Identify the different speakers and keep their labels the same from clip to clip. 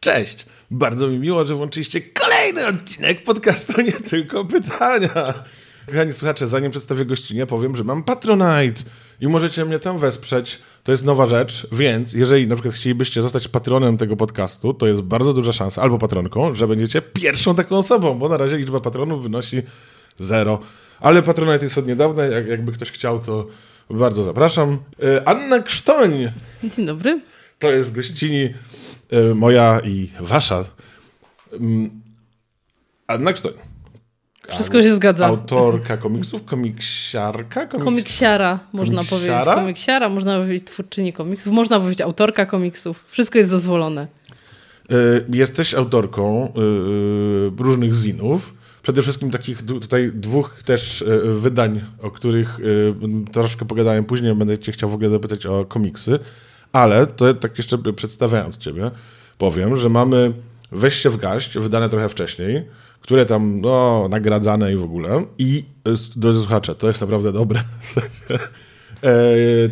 Speaker 1: Cześć! Bardzo mi miło, że włączyliście kolejny odcinek podcastu Nie Tylko Pytania. Kochani słuchacze, zanim przedstawię gościnie, powiem, że mam Patronite i możecie mnie tam wesprzeć. To jest nowa rzecz, więc jeżeli na przykład chcielibyście zostać patronem tego podcastu, to jest bardzo duża szansa, albo patronką, że będziecie pierwszą taką osobą, bo na razie liczba patronów wynosi zero. Ale Patronite jest od niedawna, jak, jakby ktoś chciał, to bardzo zapraszam. E, Anna Krztoń
Speaker 2: Dzień dobry.
Speaker 1: to jest gościni e, moja i wasza. Mm, Anna Krztoń.
Speaker 2: Wszystko się zgadza.
Speaker 1: Autorka komiksów, komiksiarka, komik...
Speaker 2: Komiksiara, można
Speaker 1: Komiksiara?
Speaker 2: powiedzieć. Komiksiara, można powiedzieć twórczyni komiksów, można powiedzieć autorka komiksów. Wszystko jest dozwolone.
Speaker 1: E, Jesteś autorką różnych zinów. Przede wszystkim takich tutaj dwóch też e, wydań, o których e, troszkę pogadałem później. Będę cię chciał w ogóle zapytać o komiksy. Ale to tak jeszcze przedstawiając ciebie, powiem, że mamy Weź się w gaść, wydane trochę wcześniej, które tam, no, nagradzane i w ogóle. I, e, drodzy słuchacze, to jest naprawdę dobre.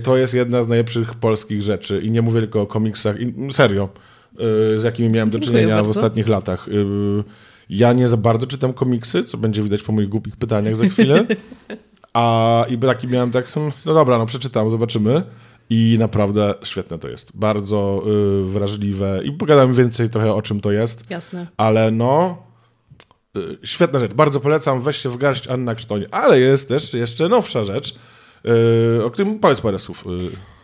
Speaker 1: To jest jedna z najlepszych polskich rzeczy. I nie mówię tylko o komiksach, serio, z jakimi miałem do czynienia w ostatnich latach. Ja nie za bardzo czytam komiksy, co będzie widać po moich głupich pytaniach za chwilę. A i taki miałem tak, hmm, no dobra, no przeczytam, zobaczymy. I naprawdę świetne to jest. Bardzo y, wrażliwe. I pogadam więcej trochę o czym to jest.
Speaker 2: Jasne.
Speaker 1: Ale no, y, świetna rzecz. Bardzo polecam. Weź się w garść Anna Krztoń. Ale jest też jeszcze nowsza rzecz, y, o którym powiedz parę słów.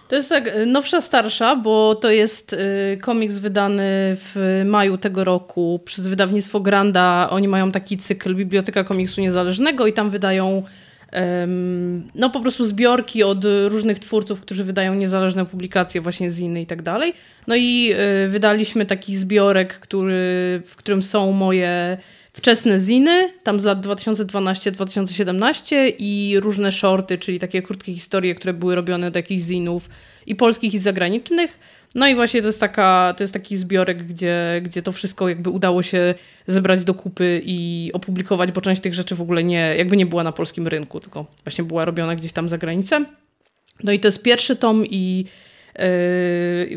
Speaker 2: To jest tak y, nowsza, starsza, bo to jest y, komiks wydany w maju tego roku przez wydawnictwo Granda. Oni mają taki cykl Biblioteka Komiksu Niezależnego i tam wydają no po prostu zbiorki od różnych twórców, którzy wydają niezależne publikacje, właśnie ziny i tak dalej. No i y, wydaliśmy taki zbiorek, który, w którym są moje wczesne ziny, tam z lat 2012-2017 i różne shorty, czyli takie krótkie historie, które były robione do jakichś zinów i polskich i zagranicznych. No i właśnie to jest, taka, to jest taki zbiorek, gdzie, gdzie to wszystko jakby udało się zebrać do kupy i opublikować, bo część tych rzeczy w ogóle nie, jakby nie była na polskim rynku, tylko właśnie była robiona gdzieś tam za granicę. No i to jest pierwszy tom i yy,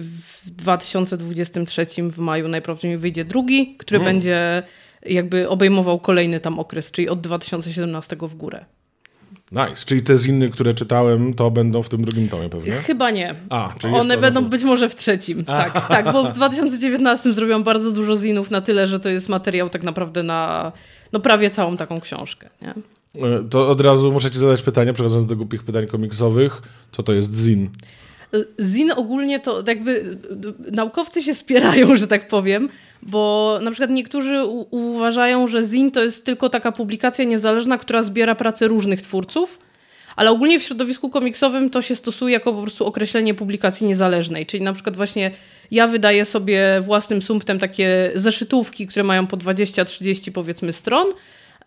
Speaker 2: w 2023 w maju najprawdopodobniej wyjdzie drugi, który będzie jakby obejmował kolejny tam okres, czyli od 2017 w górę.
Speaker 1: Nice. Czyli te ziny, które czytałem, to będą w tym drugim tomie pewnie?
Speaker 2: Chyba nie.
Speaker 1: A, czyli
Speaker 2: One będą
Speaker 1: są-
Speaker 2: być może w trzecim. Tak, tak, bo w 2019 zrobiłam bardzo dużo zinów na tyle, że to jest materiał tak naprawdę na no prawie całą taką książkę. Nie?
Speaker 1: Y, To od razu muszę ci zadać pytanie, przechodząc do głupich pytań komiksowych. Co to jest zin?
Speaker 2: Zin ogólnie to jakby y, naukowcy się spierają, że tak powiem, bo na przykład niektórzy uważają, że zin to jest tylko taka publikacja niezależna, która zbiera pracę różnych twórców, ale ogólnie w środowisku komiksowym to się stosuje jako po prostu określenie publikacji niezależnej, czyli na przykład właśnie ja wydaję sobie własnym sumptem takie zeszytówki, które mają po 20-30 powiedzmy stron,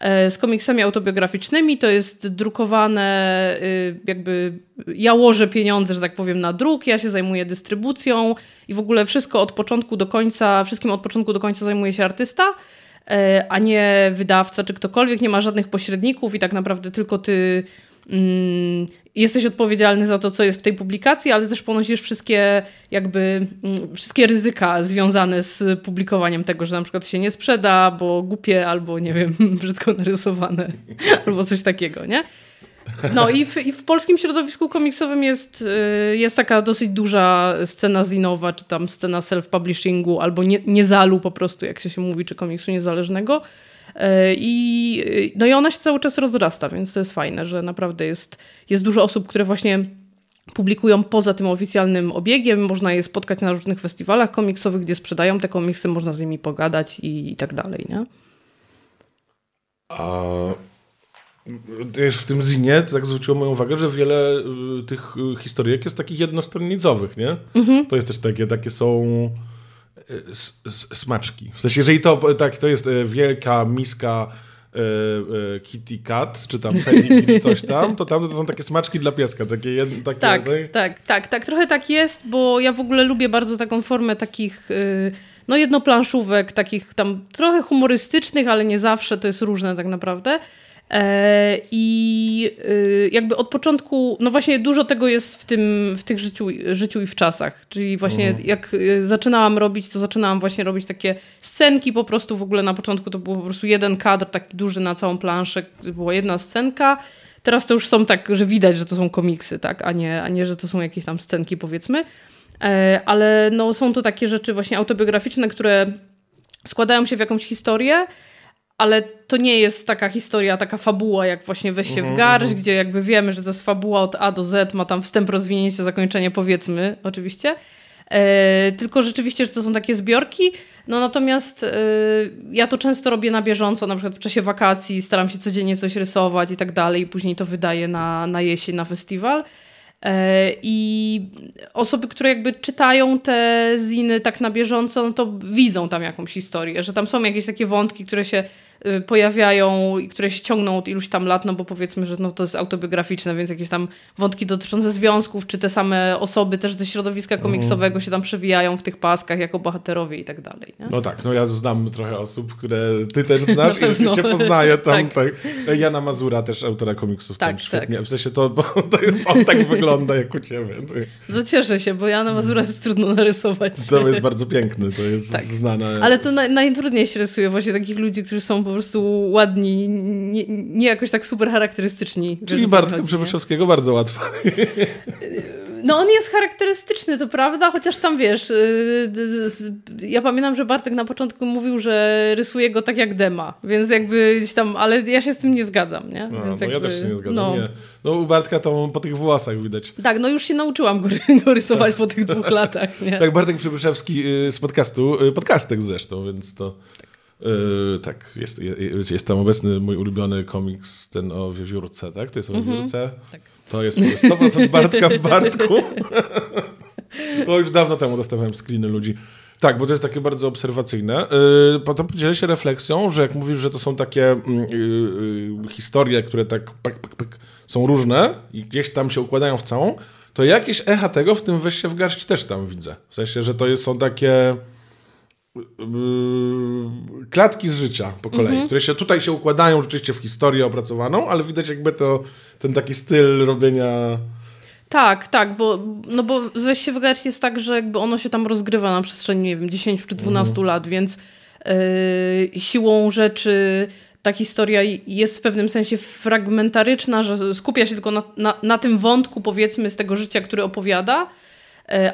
Speaker 2: z komiksami autobiograficznymi. To jest drukowane, y, jakby ja łożę pieniądze, że tak powiem, na druk, ja się zajmuję dystrybucją i w ogóle wszystko od początku do końca, wszystkim od początku do końca zajmuje się artysta, e, a nie wydawca czy ktokolwiek, nie ma żadnych pośredników i tak naprawdę tylko ty mm, jesteś odpowiedzialny za to, co jest w tej publikacji, ale też ponosisz wszystkie jakby mm, wszystkie ryzyka związane z publikowaniem tego, że na przykład się nie sprzeda, bo głupie albo nie wiem, brzydko narysowane albo coś takiego, nie? No i w, i w polskim środowisku komiksowym jest, y, jest taka dosyć duża scena zinowa, czy tam scena self-publishingu, albo nie, niezalu po prostu, jak się, się mówi, czy komiksu niezależnego. Y, I, y, no i ona się cały czas rozrasta, więc to jest fajne, że naprawdę jest, jest dużo osób, które właśnie publikują poza tym oficjalnym obiegiem. Można je spotkać na różnych festiwalach komiksowych, gdzie sprzedają te komiksy, można z nimi pogadać i, i tak dalej, nie?
Speaker 1: A też w tym zinie to tak zwróciło moją uwagę, że wiele y, tych y, historyjek jest takich jednostronnicowych, nie?
Speaker 2: Mhm.
Speaker 1: To jest też takie, takie są smaczki. W sensie, jeżeli to, tak, to jest y, wielka miska y, y, Kitty Cat, czy tam pedigree, coś tam, to tam to są takie smaczki dla pieska, takie, takie
Speaker 2: Tak,
Speaker 1: no,
Speaker 2: tak, tak, tak. Trochę tak jest, bo ja w ogóle lubię bardzo taką formę takich y, no jednoplanszówek, takich tam trochę humorystycznych, ale nie zawsze, to jest różne tak naprawdę. E, I y, jakby od początku, no właśnie dużo tego jest w tym, w tych życiu, życiu i w czasach. Czyli właśnie
Speaker 1: Mhm.
Speaker 2: jak y, zaczynałam robić, to zaczynałam właśnie robić takie scenki po prostu w ogóle na początku to był po prostu jeden kadr taki duży na całą planszę, była jedna scenka. Teraz to już są tak, że widać, że to są komiksy, tak, a nie, a nie że to są jakieś tam scenki powiedzmy. E, Ale no, są to takie rzeczy właśnie autobiograficzne, które składają się w jakąś historię, ale to nie jest taka historia, taka fabuła, jak właśnie weź się w garść, gdzie jakby wiemy, że to jest fabuła od A do Z, ma tam wstęp, rozwinięcie, zakończenie, powiedzmy, oczywiście. E, tylko rzeczywiście, że to są takie zbiorki. No natomiast e, ja to często robię na bieżąco, na przykład w czasie wakacji, staram się codziennie coś rysować i tak dalej, i później to wydaję na, na jesień, na festiwal. E, I osoby, które jakby czytają te ziny tak na bieżąco, no to widzą tam jakąś historię, że tam są jakieś takie wątki, które się pojawiają i które się ciągną od iluś tam lat, no bo powiedzmy, że no to jest autobiograficzne, więc jakieś tam wątki dotyczące związków, czy te same osoby też ze środowiska komiksowego się tam przewijają w tych paskach jako bohaterowie i tak dalej. Nie?
Speaker 1: No tak, no ja znam trochę osób, które ty też znasz i oczywiście poznaję tam.
Speaker 2: Tak.
Speaker 1: tak. Jana Mazura, też autora komiksów tam
Speaker 2: Tak,
Speaker 1: świetnie.
Speaker 2: tak.
Speaker 1: W sensie to, bo to jest, on tak wygląda jak u ciebie. To,
Speaker 2: No cieszę się, bo Jana Mazura jest trudno narysować.
Speaker 1: to jest bardzo piękny, to jest
Speaker 2: Tak.
Speaker 1: znane.
Speaker 2: Ale to naj, najtrudniej się rysuje właśnie takich ludzi, którzy są po prostu ładni, nie, nie jakoś tak super charakterystyczni.
Speaker 1: Czyli Bartka? Przybyszewskiego bardzo łatwo.
Speaker 2: No on jest charakterystyczny, to prawda, chociaż tam wiesz, d- ja pamiętam, że Bartek na początku mówił, że rysuje go tak jak Dema, więc jakby gdzieś tam, ale ja się z tym nie zgadzam, nie?
Speaker 1: No,
Speaker 2: więc
Speaker 1: no ja
Speaker 2: jakby,
Speaker 1: też się nie zgadzam.
Speaker 2: No.
Speaker 1: Nie. no u Bartka to po tych włosach widać.
Speaker 2: Tak, no już się nauczyłam go, go rysować po tych dwóch latach, nie?
Speaker 1: Tak, Bartek Przybyszewski y, z podcastu, y, podcastek zresztą, więc to... y, tak, jest, jest, jest tam obecny mój ulubiony komiks, ten o wiewiórce, tak? To jest o wiewiórce.
Speaker 2: tak.
Speaker 1: To jest 100% Bartka w Bartku. to już dawno temu dostawałem screeny ludzi. Tak, bo to jest takie bardzo obserwacyjne. Yy, potem podzielę się refleksją, że jak mówisz, że to są takie mm, yy, yy, historie, które tak pyk, pyk, pyk, są różne i gdzieś tam się układają w całą, to jakieś echa tego w tym weź się w garść też tam widzę. W sensie, że to jest, są takie yy, klatki z życia po kolei, które się tutaj się układają rzeczywiście w historię opracowaną, ale widać jakby to ten taki styl robienia
Speaker 2: Tak, tak, bo, no bo weź się wygarść jest tak, że jakby ono się tam rozgrywa na przestrzeni, nie wiem, 10 czy 12 lat, więc yy, siłą rzeczy ta historia jest w pewnym sensie fragmentaryczna, że skupia się tylko na, na, na tym wątku, powiedzmy, z tego życia, który opowiada,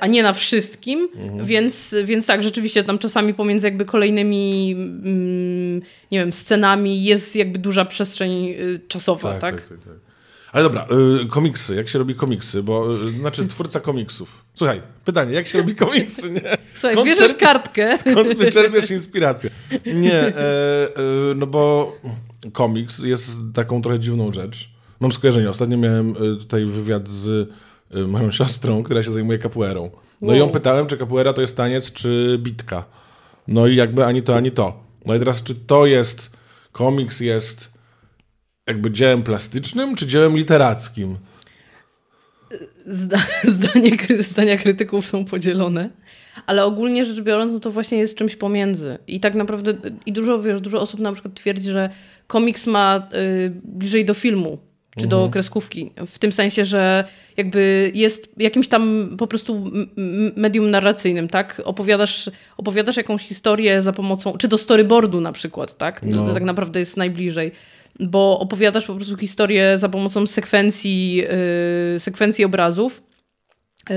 Speaker 2: a nie na wszystkim, więc, więc tak, rzeczywiście tam czasami pomiędzy jakby kolejnymi mm, nie wiem, scenami jest jakby duża przestrzeń y, czasowa, tak?
Speaker 1: tak, tak. Ale dobra, y, komiksy, jak się robi komiksy, bo y, znaczy twórca komiksów. Słuchaj, pytanie, jak się robi komiksy, nie?
Speaker 2: Słuchaj,
Speaker 1: Skąd
Speaker 2: bierzesz
Speaker 1: czerp-
Speaker 2: kartkę.
Speaker 1: Skąd wyczerpiesz inspirację? Nie, e, e, no bo komiks jest taką trochę dziwną rzecz. Mam skojarzenie. Ostatnio miałem e, tutaj wywiad z e, moją siostrą, która się zajmuje capoeirą. No i ją
Speaker 2: Wow.
Speaker 1: pytałem, czy capoeira to jest taniec, czy bitka. No i jakby ani to, ani to. No i teraz, czy to jest, komiks jest jakby dziełem plastycznym, czy dziełem literackim?
Speaker 2: Zda, zdanie, zdania krytyków są podzielone. Ale ogólnie rzecz biorąc, no to właśnie jest czymś pomiędzy. I tak naprawdę, i dużo, wiesz, dużo osób na przykład twierdzi, że komiks ma y, bliżej do filmu, czy do kreskówki. W tym sensie, że jakby jest jakimś tam po prostu medium narracyjnym, tak? Opowiadasz, opowiadasz jakąś historię za pomocą, czy do storyboardu na przykład, tak? To,
Speaker 1: No.
Speaker 2: to tak naprawdę jest najbliżej. Bo opowiadasz po prostu historię za pomocą sekwencji, yy, sekwencji obrazów. Yy,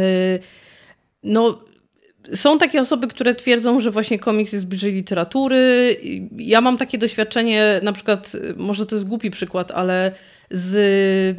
Speaker 2: no, są takie osoby, które twierdzą, że właśnie komiks jest bliżej literatury. Ja mam takie doświadczenie, na przykład, może to jest głupi przykład, ale z,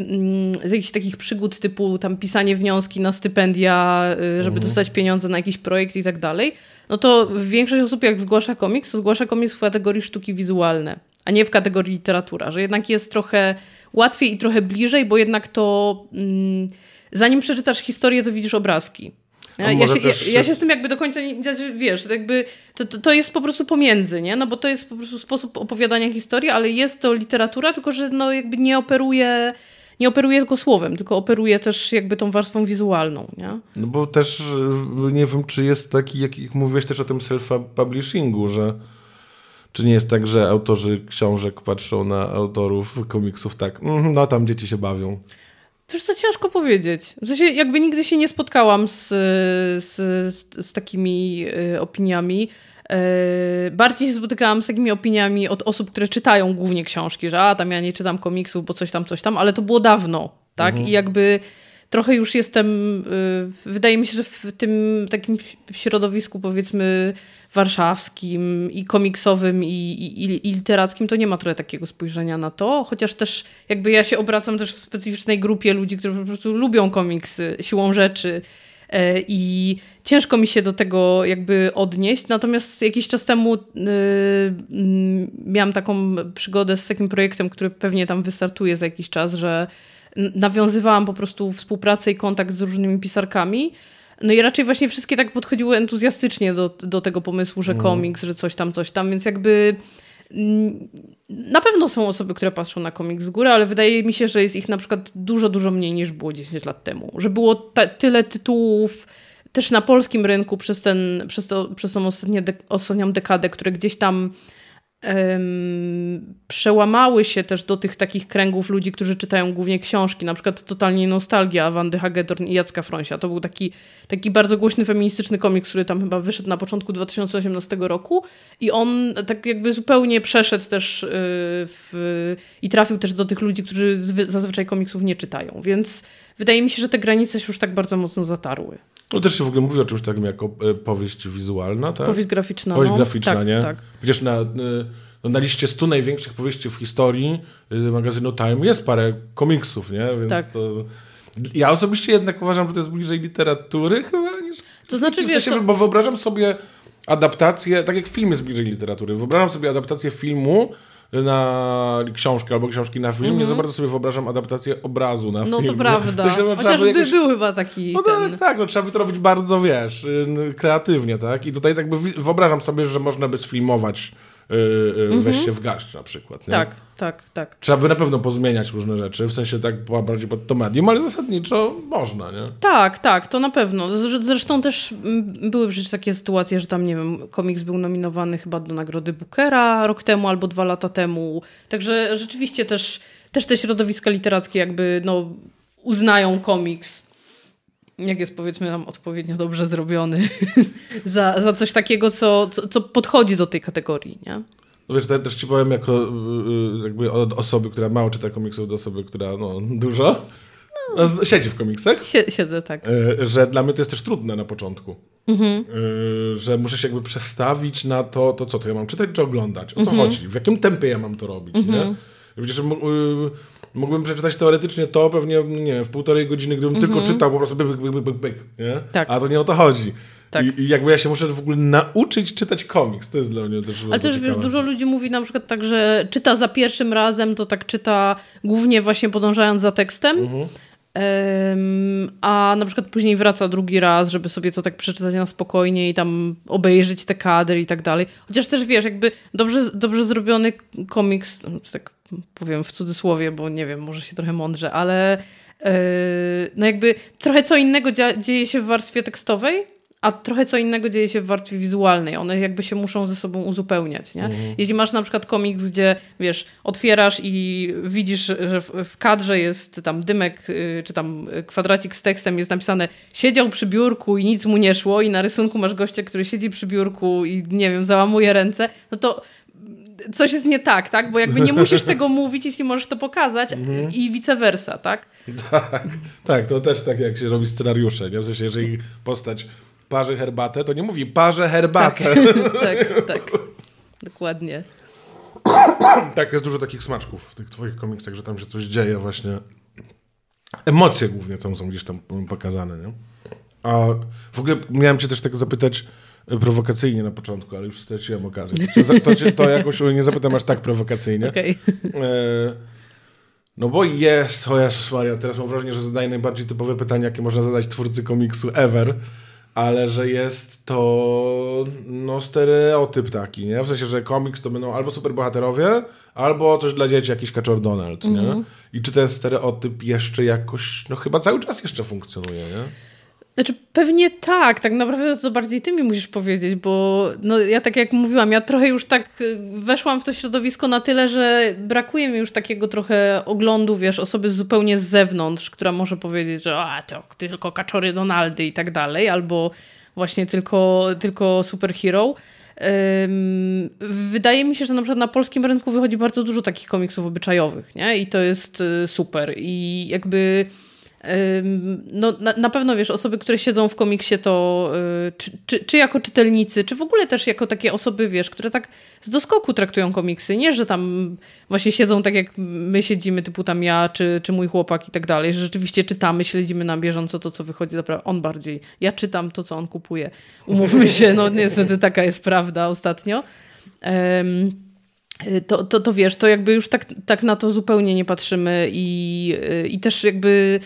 Speaker 2: mm, z jakichś takich przygód typu tam pisanie wnioski na stypendia, y, żeby dostać pieniądze na jakiś projekt i tak dalej, no to większość osób jak zgłasza komiks, to zgłasza komiks w kategorii sztuki wizualne, a nie w kategorii literatura, że jednak jest trochę łatwiej i trochę bliżej, bo jednak to mm, zanim przeczytasz historię, to widzisz obrazki. Ja, ja, się,
Speaker 1: też
Speaker 2: ja, ja się z tym jakby do końca nie, znaczy, wiesz, to jakby to, to, to jest po prostu pomiędzy, nie? No bo to jest po prostu sposób opowiadania historii, ale jest to literatura, tylko że no jakby nie operuje, nie operuje tylko słowem, tylko operuje też jakby tą warstwą wizualną, nie?
Speaker 1: No bo też y, nie wiem, czy jest taki, jak, jak mówiłeś też o tym self-publishingu, że Czy nie jest tak, że autorzy książek patrzą na autorów komiksów tak, "Mhm, no tam dzieci się bawią.
Speaker 2: Wiesz co, ciężko powiedzieć. W sensie jakby nigdy się nie spotkałam z, z, z, z takimi y, opiniami. Y, bardziej się spotykałam z takimi opiniami od osób, które czytają głównie książki, że a tam ja nie czytam komiksów, bo coś tam, coś tam, ale to było dawno, tak? I jakby trochę już jestem, y, wydaje mi się, że w tym takim środowisku powiedzmy warszawskim i komiksowym i, i, i- literackim to nie ma trochę takiego spojrzenia na to, chociaż też jakby ja się obracam też w specyficznej grupie ludzi, którzy po prostu lubią komiksy siłą rzeczy e, i ciężko mi się do tego jakby odnieść, natomiast jakiś czas temu y, mm, miałam taką przygodę z takim projektem, który pewnie tam wystartuje za jakiś czas, że nawiązywałam po prostu współpracę i kontakt z różnymi pisarkami. No i raczej właśnie wszystkie tak podchodziły entuzjastycznie do, do tego pomysłu, że komiks, że coś tam, coś tam, więc jakby mm, na pewno są osoby, które patrzą na komiks z góry, ale wydaje mi się, że jest ich na przykład dużo, dużo mniej niż było 10 lat temu. Że było ta, tyle tytułów też na polskim rynku przez, ten, przez, to, przez tą ostatnie dek- ostatnią dekadę, które gdzieś tam em, przełamały się też do tych takich kręgów ludzi, którzy czytają głównie książki, na przykład Totalnie Nostalgia Wandy Hagedorn i Jacka Fronsia. To był taki, taki bardzo głośny feministyczny komiks, który tam chyba wyszedł na początku 2018 roku i on tak jakby zupełnie przeszedł też yy, w, i trafił też do tych ludzi, którzy zwy- zazwyczaj komiksów nie czytają, więc wydaje mi się, że te granice się już tak bardzo mocno zatarły.
Speaker 1: No też się w ogóle mówi o czymś takim jako e, powieść wizualna, tak?
Speaker 2: Powieść graficzna.
Speaker 1: Powieść
Speaker 2: no.
Speaker 1: graficzna,
Speaker 2: tak,
Speaker 1: nie?
Speaker 2: Tak.
Speaker 1: Przecież na, y, no, na liście 100 największych powieści w historii y, magazynu Time jest parę komiksów, nie? Więc
Speaker 2: Tak.
Speaker 1: to... Ja osobiście jednak uważam, że to jest bliżej literatury chyba niż...
Speaker 2: To znaczy, wiesz,
Speaker 1: sensie,
Speaker 2: to-
Speaker 1: bo wyobrażam sobie adaptację, tak jak film jest bliżej literatury, wyobrażam sobie adaptację filmu na książkę albo książki na film, nie za bardzo sobie wyobrażam adaptację obrazu na
Speaker 2: Mhm. No
Speaker 1: film.
Speaker 2: to prawda.
Speaker 1: Się, no,
Speaker 2: Chociaż
Speaker 1: by jakoś-
Speaker 2: był chyba taki
Speaker 1: no
Speaker 2: ten...
Speaker 1: tak, tak, no trzeba by to robić bardzo, wiesz, y, kreatywnie, tak? I tutaj tak by wyobrażam sobie, że można by sfilmować y, y, Weź się w garść na przykład, nie?
Speaker 2: Mhm. Tak, tak, tak.
Speaker 1: Trzeba by na pewno pozmieniać różne rzeczy, w sensie tak bardziej pod to medium, ale zasadniczo można, nie?
Speaker 2: Tak, tak, to na pewno. Zresz- Zresztą też mm, były przecież takie sytuacje, że tam, nie wiem, komiks był nominowany chyba do nagrody Bookera rok temu albo dwa lata temu. Także rzeczywiście też, też te środowiska literackie jakby no, uznają komiks, jak jest powiedzmy tam odpowiednio dobrze zrobiony, za, za coś takiego, co, co, co podchodzi do tej kategorii, nie?
Speaker 1: No wiesz, te- też ci powiem jako y, y, jakby od osoby, która mało czyta komiksów, do osoby, która no, dużo no, z- siedzi w komiksach,
Speaker 2: Sie- Siedzę tak.
Speaker 1: y, że dla mnie to jest też trudne na początku. Y, że muszę się jakby przestawić na to, to co to ja mam czytać czy oglądać, o co chodzi, w jakim tempie ja mam to robić, nie? Wiecie, że m- y, mógłbym przeczytać teoretycznie to pewnie, nie wiem, w półtorej godziny, gdybym tylko czytał po prostu byk, byk, byk, byk, byk, nie?
Speaker 2: Tak.
Speaker 1: A to nie o to chodzi.
Speaker 2: Tak.
Speaker 1: I, I jakby ja się muszę w ogóle nauczyć czytać komiks, to jest dla mnie też
Speaker 2: Ale też wiesz, dużo ludzi mówi na przykład tak, że czyta za pierwszym razem, to tak czyta głównie właśnie podążając za tekstem.
Speaker 1: Mhm.
Speaker 2: Em, a na przykład później wraca drugi raz, żeby sobie to tak przeczytać na spokojnie i tam obejrzeć te kadry i tak dalej. Chociaż też wiesz, jakby dobrze, dobrze zrobiony komiks, no, tak powiem w cudzysłowie, bo nie wiem, może się trochę mądrze, ale e, no jakby trochę co innego dzieje się w warstwie tekstowej, a trochę co innego dzieje się w warstwie wizualnej. One jakby się muszą ze sobą uzupełniać, nie? Jeśli masz na przykład komiks, gdzie wiesz, otwierasz i widzisz, że w, kadrze jest tam dymek, y, czy tam kwadracik z tekstem, jest napisane siedział przy biurku i nic mu nie szło i na rysunku masz gościa, który siedzi przy biurku i nie wiem, załamuje ręce, no to coś jest nie tak, tak? Bo jakby nie musisz tego mówić, jeśli możesz to pokazać i vice versa, tak?
Speaker 1: Tak, tak, to też tak jak się robi scenariusze, nie? W sensie, jeżeli postać parzy herbatę, to nie mówi parzę herbatę.
Speaker 2: tak, tak. Dokładnie.
Speaker 1: Tak. jest dużo takich smaczków w tych twoich komiksach, że tam się coś dzieje właśnie. Emocje głównie tam są gdzieś tam pokazane, nie? A w ogóle miałem cię też tak zapytać e, prowokacyjnie na początku, ale już straciłem okazję. To, to, to jakoś nie zapytam aż tak prowokacyjnie.
Speaker 2: Okej.
Speaker 1: E, No bo jest, o Jezus Maria, teraz mam wrażenie, że zadaję najbardziej typowe pytanie, jakie można zadać twórcy komiksu ever, ale że jest to no stereotyp taki, nie? W sensie, że komiks to będą albo superbohaterowie, albo coś dla dzieci, jakiś Kaczor Donald, nie? I czy ten stereotyp jeszcze jakoś, no chyba cały czas jeszcze funkcjonuje, nie?
Speaker 2: Znaczy pewnie tak, tak naprawdę to bardziej ty mi musisz powiedzieć, bo no, ja tak jak mówiłam, ja trochę już tak y, weszłam w to środowisko na tyle, że brakuje mi już takiego trochę oglądu, wiesz, osoby zupełnie z zewnątrz, która może powiedzieć, że a, to tylko kaczory Donaldy i tak dalej, albo właśnie tylko, tylko superhero. Wydaje mi się, że na przykład na polskim rynku wychodzi bardzo dużo takich komiksów obyczajowych, nie? I to jest y, super. I jakby no, na, na, pewno wiesz, osoby, które siedzą w komiksie, to y, czy, czy, czy, jako czytelnicy, czy w ogóle też jako takie osoby, wiesz, które tak z doskoku traktują komiksy. Nie, że tam właśnie siedzą tak jak my siedzimy, typu tam ja, czy, czy mój chłopak i tak dalej, że rzeczywiście czytamy, śledzimy na bieżąco to, co wychodzi. Naprawdę on bardziej. Ja czytam to, co on kupuje. Umówmy się, no niestety taka jest prawda ostatnio. Um, to, to, to wiesz, to jakby już tak, tak na to zupełnie nie patrzymy i, i też jakby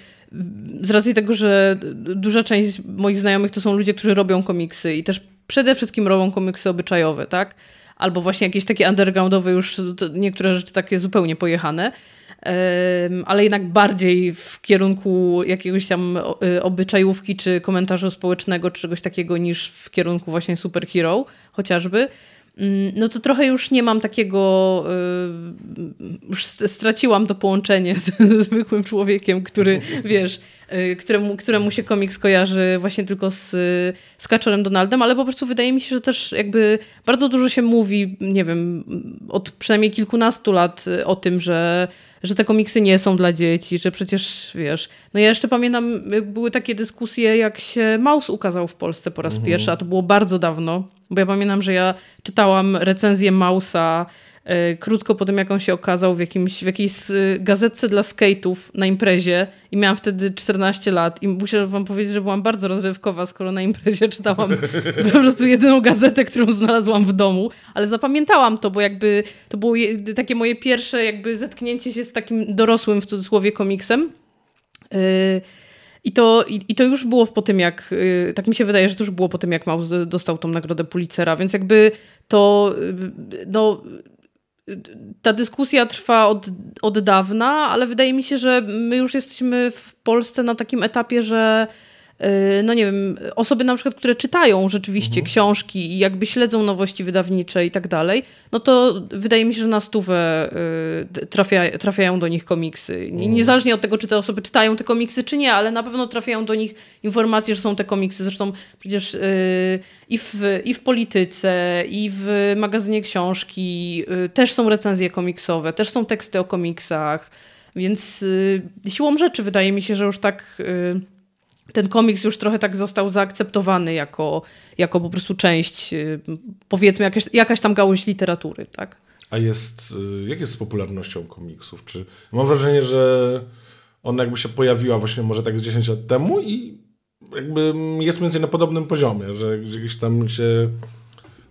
Speaker 2: z racji tego, że duża część moich znajomych to są ludzie, którzy robią komiksy i też przede wszystkim robią komiksy obyczajowe, tak? Albo właśnie jakieś takie undergroundowe, już niektóre rzeczy takie zupełnie pojechane, ale jednak bardziej w kierunku jakiegoś tam y, obyczajówki, czy komentarzu społecznego, czy czegoś takiego, niż w kierunku właśnie superhero chociażby. Mm, no to trochę już nie mam takiego, y, już straciłam to połączenie z zwykłym człowiekiem, który, wiesz, y, któremu, któremu się komiks kojarzy właśnie tylko z, z Kaczorem Donaldem, ale po prostu wydaje mi się, że też jakby bardzo dużo się mówi, nie wiem, od przynajmniej kilkunastu lat o tym, że że te komiksy nie są dla dzieci, że przecież, wiesz... No ja jeszcze pamiętam, były takie dyskusje, jak się Maus ukazał w Polsce po raz mhm. pierwszy, a to było bardzo dawno, bo ja pamiętam, że ja czytałam recenzję Mausa krótko po tym, jak on się okazał w, jakimś, w jakiejś gazetce dla skate'ów na imprezie i miałam wtedy 14 lat i muszę wam powiedzieć, że byłam bardzo rozrywkowa, skoro na imprezie czytałam po prostu jedyną gazetę, którą znalazłam w domu, ale zapamiętałam to, bo jakby to było takie moje pierwsze jakby zetknięcie się z takim dorosłym w cudzysłowie komiksem. Yy, i to, i, to już było po tym, jak, tak mi się wydaje, że to już było po tym, jak Maus dostał tą nagrodę Pulitzera, więc jakby to, no, ta dyskusja trwa od, od dawna, ale wydaje mi się, że my już jesteśmy w Polsce na takim etapie, że no nie wiem, osoby na przykład, które czytają rzeczywiście mhm. książki i jakby śledzą nowości wydawnicze i tak dalej, no to wydaje mi się, że na stówę y, trafia, trafiają do nich komiksy. Mhm. Niezależnie od tego, czy te osoby czytają te komiksy, czy nie, ale na pewno trafiają do nich informacje, że są te komiksy. Zresztą przecież y, i w, i w polityce, i w magazynie książki też są recenzje komiksowe, też są teksty o komiksach, więc siłą rzeczy wydaje mi się, że już tak ten komiks już trochę tak został zaakceptowany jako, jako po prostu część, y, powiedzmy, jakaś, jakaś tam gałąź literatury, tak?
Speaker 1: A jest, y, jak jest z popularnością komiksów? Czy mam wrażenie, że ona jakby się pojawiła właśnie może tak z 10 lat temu i jakby jest mniej więcej na podobnym poziomie, że gdzieś tam się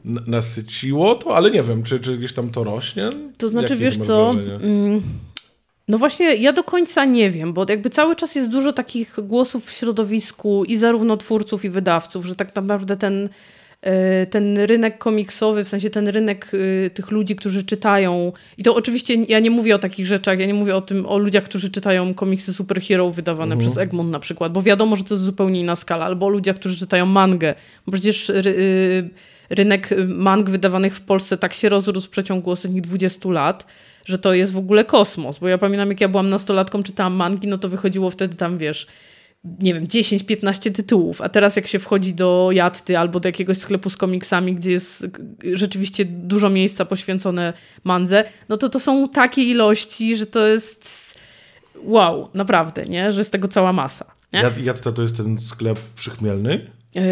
Speaker 1: nasyciło to, ale nie wiem, czy, czy gdzieś tam to rośnie?
Speaker 2: To znaczy, Jakie wiesz co, mm, no właśnie, ja do końca nie wiem, bo jakby cały czas jest dużo takich głosów w środowisku i zarówno twórców, i wydawców, że tak naprawdę ten, e, ten rynek komiksowy, w sensie ten rynek e, tych ludzi, którzy czytają, i to oczywiście ja nie mówię o takich rzeczach, ja nie mówię o tym, o ludziach, którzy czytają komiksy superhero wydawane mhm. przez Egmont na przykład, bo wiadomo, że to jest zupełnie inna skala, albo o ludziach, którzy czytają mangę, bo przecież y, rynek mang wydawanych w Polsce tak się rozrósł w przeciągu ostatnich 20 lat, że to jest w ogóle kosmos. Bo ja pamiętam, jak ja byłam nastolatką, czytałam mangi, no to wychodziło wtedy tam, wiesz, nie wiem, 10-15 tytułów, a teraz jak się wchodzi do Jatty albo do jakiegoś sklepu z komiksami, gdzie jest rzeczywiście dużo miejsca poświęcone mandze, no to to są takie ilości, że to jest wow, naprawdę, nie? Że jest tego cała masa. Nie?
Speaker 1: Jatta to jest ten sklep przychmielny? Yy,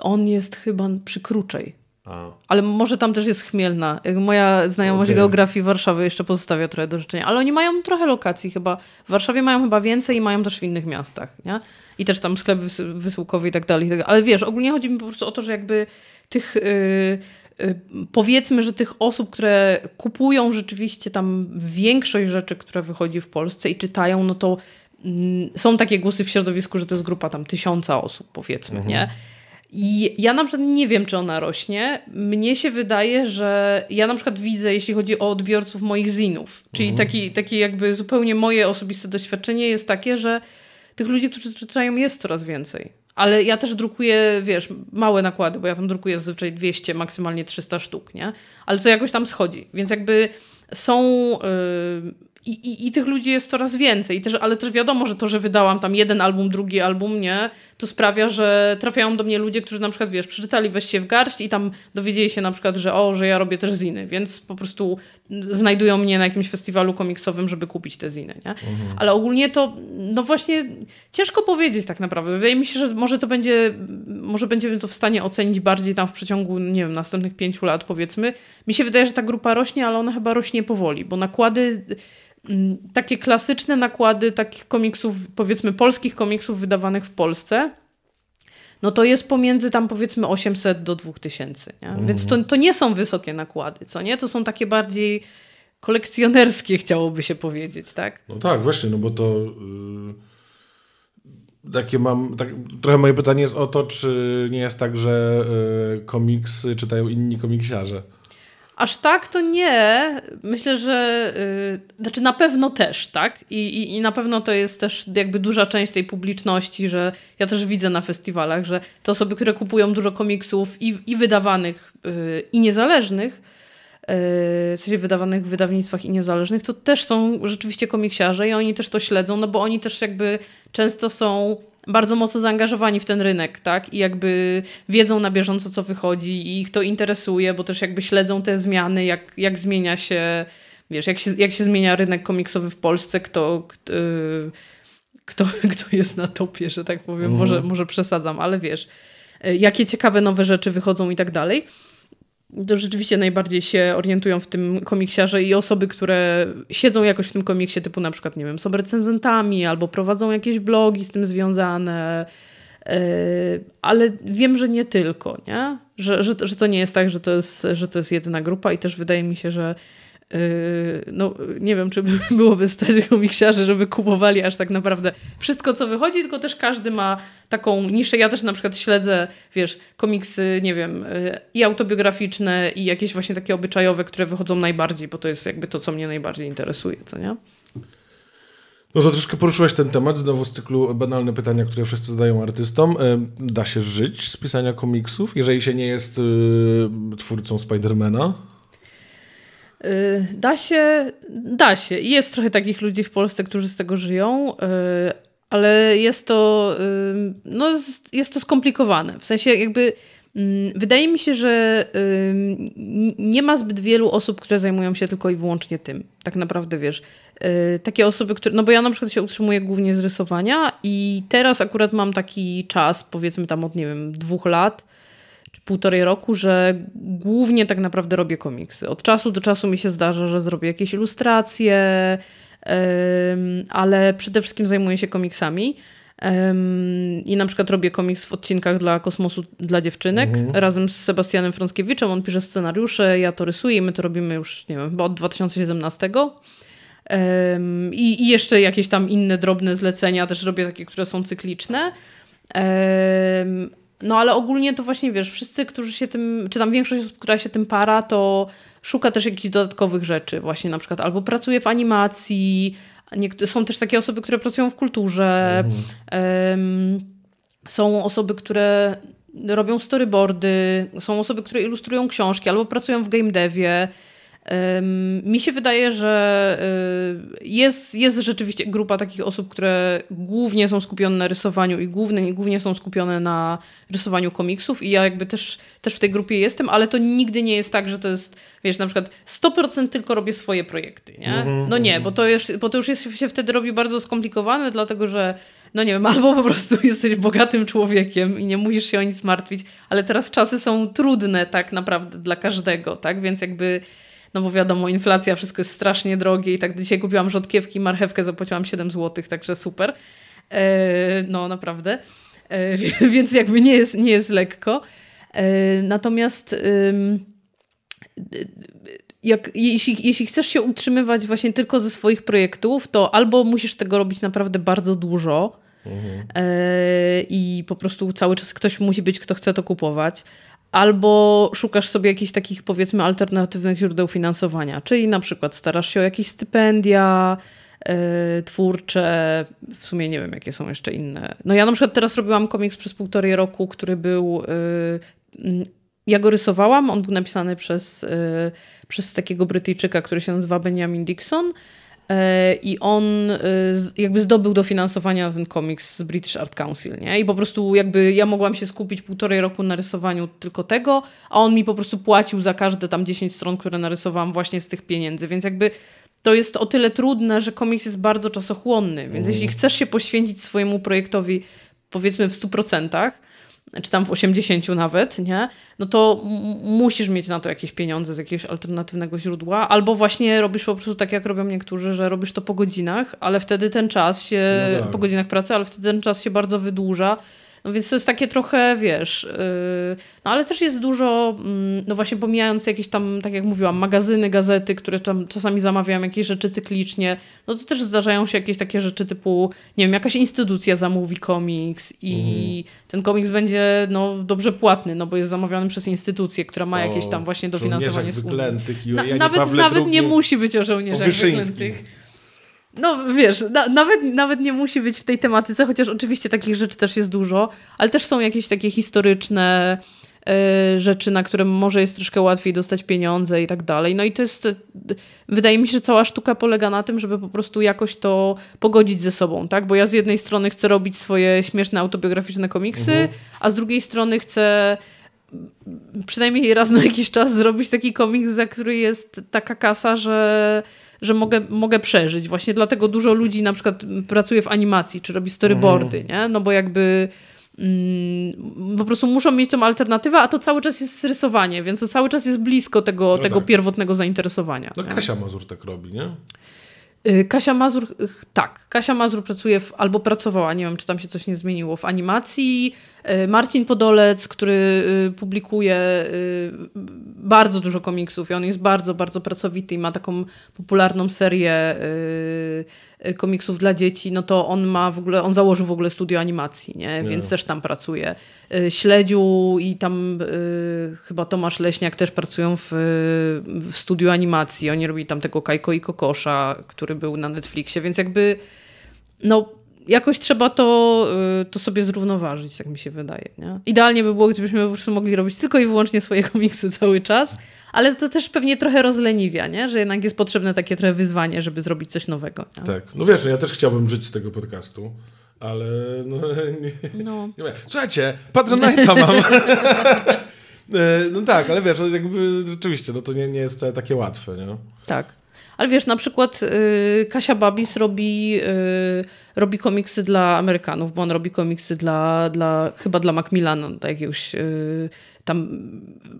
Speaker 2: on jest chyba przy Kruczej. Ale może tam też jest chmielna. Moja znajomość okay. geografii Warszawy jeszcze pozostawia trochę do życzenia. Ale oni mają trochę lokacji chyba. W Warszawie mają chyba więcej i mają też w innych miastach. Nie? I też tam sklep wysyłkowy i tak dalej. Ale wiesz, ogólnie chodzi mi po prostu o to, że jakby tych... Yy, powiedzmy, że tych osób, które kupują rzeczywiście tam większość rzeczy, które wychodzi w Polsce i czytają, no to mm, są takie głosy w środowisku, że to jest grupa tam tysiąca osób, powiedzmy, mhm. nie? I ja na przykład nie wiem, czy ona rośnie. Mnie się wydaje, że ja na przykład widzę, jeśli chodzi o odbiorców moich zinów, czyli mhm. taki, taki jakby zupełnie moje osobiste doświadczenie jest takie, że tych ludzi, którzy czytają jest coraz więcej. Ale ja też drukuję, wiesz, małe nakłady, bo ja tam drukuję zazwyczaj 200, maksymalnie 300 sztuk, nie? Ale to jakoś tam schodzi. Więc jakby są... Yy, i, i, I tych ludzi jest coraz więcej, I też, ale też wiadomo, że to, że wydałam tam jeden album, drugi album, nie, to sprawia, że trafiają do mnie ludzie, którzy na przykład, wiesz, przeczytali Weź się w garść i tam dowiedzieli się na przykład, że o, że ja robię też ziny, więc po prostu znajdują mnie na jakimś festiwalu komiksowym, żeby kupić te ziny, nie? Mhm. Ale ogólnie to, no właśnie, ciężko powiedzieć tak naprawdę. Wydaje mi się, że może to będzie, może będziemy to w stanie ocenić bardziej tam w przeciągu, nie wiem, następnych pięciu lat, powiedzmy. Mi się wydaje, że ta grupa rośnie, ale ona chyba rośnie powoli, bo nakłady takie klasyczne nakłady takich komiksów, powiedzmy polskich komiksów wydawanych w Polsce, no to jest pomiędzy tam powiedzmy 800 do 2000. Nie? Mm. Więc to, to nie są wysokie nakłady, co nie? To są takie bardziej kolekcjonerskie, chciałoby się powiedzieć, tak?
Speaker 1: No tak, właśnie, no bo to yy, takie mam, tak, trochę moje pytanie jest o to, czy nie jest tak, że yy, komiksy czytają inni komiksiarze.
Speaker 2: Aż tak to nie. Myślę, że yy, znaczy na pewno też, tak? I, i, I na pewno to jest też jakby duża część tej publiczności, że ja też widzę na festiwalach, że te osoby, które kupują dużo komiksów i, i wydawanych, yy, i niezależnych, yy, w sensie wydawanych w wydawnictwach i niezależnych, to też są rzeczywiście komiksiarze i oni też to śledzą, no bo oni też jakby często są bardzo mocno zaangażowani w ten rynek, tak? I jakby wiedzą na bieżąco, co wychodzi i ich to interesuje, bo też jakby śledzą te zmiany, jak, jak zmienia się, wiesz, jak się, jak się zmienia rynek komiksowy w Polsce, kto, kto, kto, kto jest na topie, że tak powiem, mhm. może, może przesadzam, ale wiesz, jakie ciekawe nowe rzeczy wychodzą i tak dalej to rzeczywiście najbardziej się orientują w tym komiksiarze i osoby, które siedzą jakoś w tym komiksie, typu na przykład, nie wiem, są recenzentami albo prowadzą jakieś blogi z tym związane. Yy, ale wiem, że nie tylko, nie? Że, że, że to nie jest tak, że to jest, że to jest jedyna grupa i też wydaje mi się, że no nie wiem, czy byłoby stać komiksiarzy, żeby kupowali aż tak naprawdę wszystko, co wychodzi, tylko też każdy ma taką niszę. Ja też na przykład śledzę, wiesz, komiksy, nie wiem, yy, i autobiograficzne, i jakieś właśnie takie obyczajowe, które wychodzą najbardziej, bo to jest jakby to, co mnie najbardziej interesuje, co nie?
Speaker 1: No to troszkę poruszyłeś ten temat, znowu z cyklu banalne pytania, które wszyscy zadają artystom. Da się żyć z pisania komiksów, jeżeli się nie jest yy, twórcą Spidermana?
Speaker 2: Y, da się, da się. Jest trochę takich ludzi w Polsce, którzy z tego żyją, y, ale jest to, y, no, jest to skomplikowane. W sensie jakby mm, wydaje mi się, że nie ma zbyt wielu osób, które zajmują się tylko i wyłącznie tym. Tak naprawdę wiesz. Takie osoby, które. No bo ja na przykład się utrzymuję głównie z rysowania i teraz akurat mam taki czas, powiedzmy tam od nie wiem, dwóch lat czy półtorej roku, że głównie tak naprawdę robię komiksy. Od czasu do czasu mi się zdarza, że zrobię jakieś ilustracje, ale przede wszystkim zajmuję się komiksami. I na przykład robię komiks w odcinkach dla Kosmosu dla dziewczynek mhm. razem z Sebastianem Frąckiewiczem. On pisze scenariusze, ja to rysuję i my to robimy już, nie wiem, chyba od 2017. I, I jeszcze jakieś tam inne drobne zlecenia też robię takie, które są cykliczne. No ale ogólnie to właśnie wiesz, wszyscy, którzy się tym, czy tam większość osób, która się tym para, to szuka też jakichś dodatkowych rzeczy, właśnie na przykład albo pracuje w animacji, są też takie osoby, które pracują w kulturze, mhm. są osoby, które robią storyboardy, są osoby, które ilustrują książki albo pracują w game devie. Mi się wydaje, że y, jest, jest rzeczywiście grupa takich osób, które głównie są skupione na rysowaniu i głównie, głównie są skupione na rysowaniu komiksów i ja jakby też, też w tej grupie jestem, ale to nigdy nie jest tak, że to jest, wiesz, na przykład 100% tylko robię swoje projekty, nie? Mhm, no nie, mhm. bo to już, bo to już jest, się wtedy robi bardzo skomplikowane, dlatego że no nie wiem, albo po prostu jesteś bogatym człowiekiem i nie musisz się o nic martwić, ale teraz czasy są trudne tak naprawdę dla każdego, tak? Więc jakby no bo wiadomo, inflacja, wszystko jest strasznie drogie i tak dzisiaj kupiłam rzodkiewki, marchewkę zapłaciłam 7 zł, także super. E, no naprawdę. E, więc jakby nie jest, nie jest lekko. E, natomiast jak, jeśli, jeśli chcesz się utrzymywać właśnie tylko ze swoich projektów, to albo musisz tego robić naprawdę bardzo dużo, mhm. i po prostu cały czas ktoś musi być, kto chce to kupować, albo szukasz sobie jakichś takich powiedzmy alternatywnych źródeł finansowania, czyli na przykład starasz się o jakieś stypendia, e, twórcze. W sumie nie wiem, jakie są jeszcze inne. No ja na przykład teraz robiłam komiks przez półtorej roku, który był... E, ja go rysowałam, on był napisany przez, przez takiego Brytyjczyka, który się nazywa Benjamin Dixon. I on jakby zdobył dofinansowania na ten komiks z British Art Council, nie? I po prostu jakby ja mogłam się skupić półtorej roku na rysowaniu tylko tego, a on mi po prostu płacił za każde tam 10 stron, które narysowałam właśnie z tych pieniędzy, więc jakby to jest o tyle trudne, że komiks jest bardzo czasochłonny, więc mm. jeśli chcesz się poświęcić swojemu projektowi powiedzmy w 100%, czy tam w 80 nawet, nie? no to musisz mieć na to jakieś pieniądze z jakiegoś alternatywnego źródła, albo właśnie robisz po prostu tak, jak robią niektórzy, że robisz to po godzinach, ale wtedy ten czas się, no tak. po godzinach pracy, ale wtedy ten czas się bardzo wydłuża no więc to jest takie trochę, wiesz, yy, no ale też jest dużo, yy, no właśnie pomijając jakieś tam, tak jak mówiłam, magazyny, gazety, które tam czasami zamawiają jakieś rzeczy cyklicznie, no to też zdarzają się jakieś takie rzeczy typu, nie wiem, jakaś instytucja zamówi komiks i mhm. ten komiks będzie no, dobrze płatny, no bo jest zamawiany przez instytucję, która ma jakieś tam właśnie dofinansowanie
Speaker 1: służb. I
Speaker 2: Na, nawet nawet nie musi być o żołnierzach wyklętych. No wiesz, na, nawet, nawet nie musi być w tej tematyce, chociaż oczywiście takich rzeczy też jest dużo, ale też są jakieś takie historyczne y, rzeczy, na które może jest troszkę łatwiej dostać pieniądze i tak dalej. No i to jest, wydaje mi się, że cała sztuka polega na tym, żeby po prostu jakoś to pogodzić ze sobą, tak? Bo ja z jednej strony chcę robić swoje śmieszne autobiograficzne komiksy, mhm. a z drugiej strony chcę przynajmniej raz na jakiś czas zrobić taki komiks, za który jest taka kasa, że że mogę, mogę przeżyć. Właśnie dlatego dużo ludzi na przykład pracuje w animacji, czy robi storyboardy, mhm. nie? No bo jakby mm, po prostu muszą mieć tą alternatywę, a to cały czas jest rysowanie, więc to cały czas jest blisko tego, no tego tak. pierwotnego zainteresowania.
Speaker 1: No nie? Kasia Mazur tak robi, nie?
Speaker 2: Y, Kasia Mazur, tak, Kasia Mazur pracuje w, albo pracowała, nie wiem czy tam się coś nie zmieniło, w animacji. Y, Marcin Podolec, który y, publikuje bardzo dużo komiksów i on jest bardzo, bardzo pracowity i ma taką popularną serię Y, komiksów dla dzieci, no to on ma w ogóle, on założył w ogóle studio animacji, nie? więc też tam pracuje. Y, Śledziu i tam y, chyba Tomasz Leśniak też pracują w, w studiu animacji. Oni robili tam tego Kajko i Kokosza, który był na Netflixie, więc jakby no jakoś trzeba to, to sobie zrównoważyć, tak mi się wydaje. Nie? Idealnie by było, gdybyśmy po prostu mogli robić tylko i wyłącznie swoje komiksy cały czas, ale to też pewnie trochę rozleniwia, nie? że jednak jest potrzebne takie trochę wyzwanie, żeby zrobić coś nowego. Nie?
Speaker 1: Tak, no wiesz, no ja też chciałbym żyć z tego podcastu. Ale no, nie, no. nie Słuchajcie, Patronite'a mam. E, no tak, ale wiesz, jakby rzeczywiście, no to nie, nie jest wcale takie łatwe, nie?
Speaker 2: Tak. Ale wiesz, na przykład y, Kasia Babis robi, y, robi komiksy dla Amerykanów, bo on robi komiksy dla, dla chyba dla Macmillana, dla jakiegoś y, tam,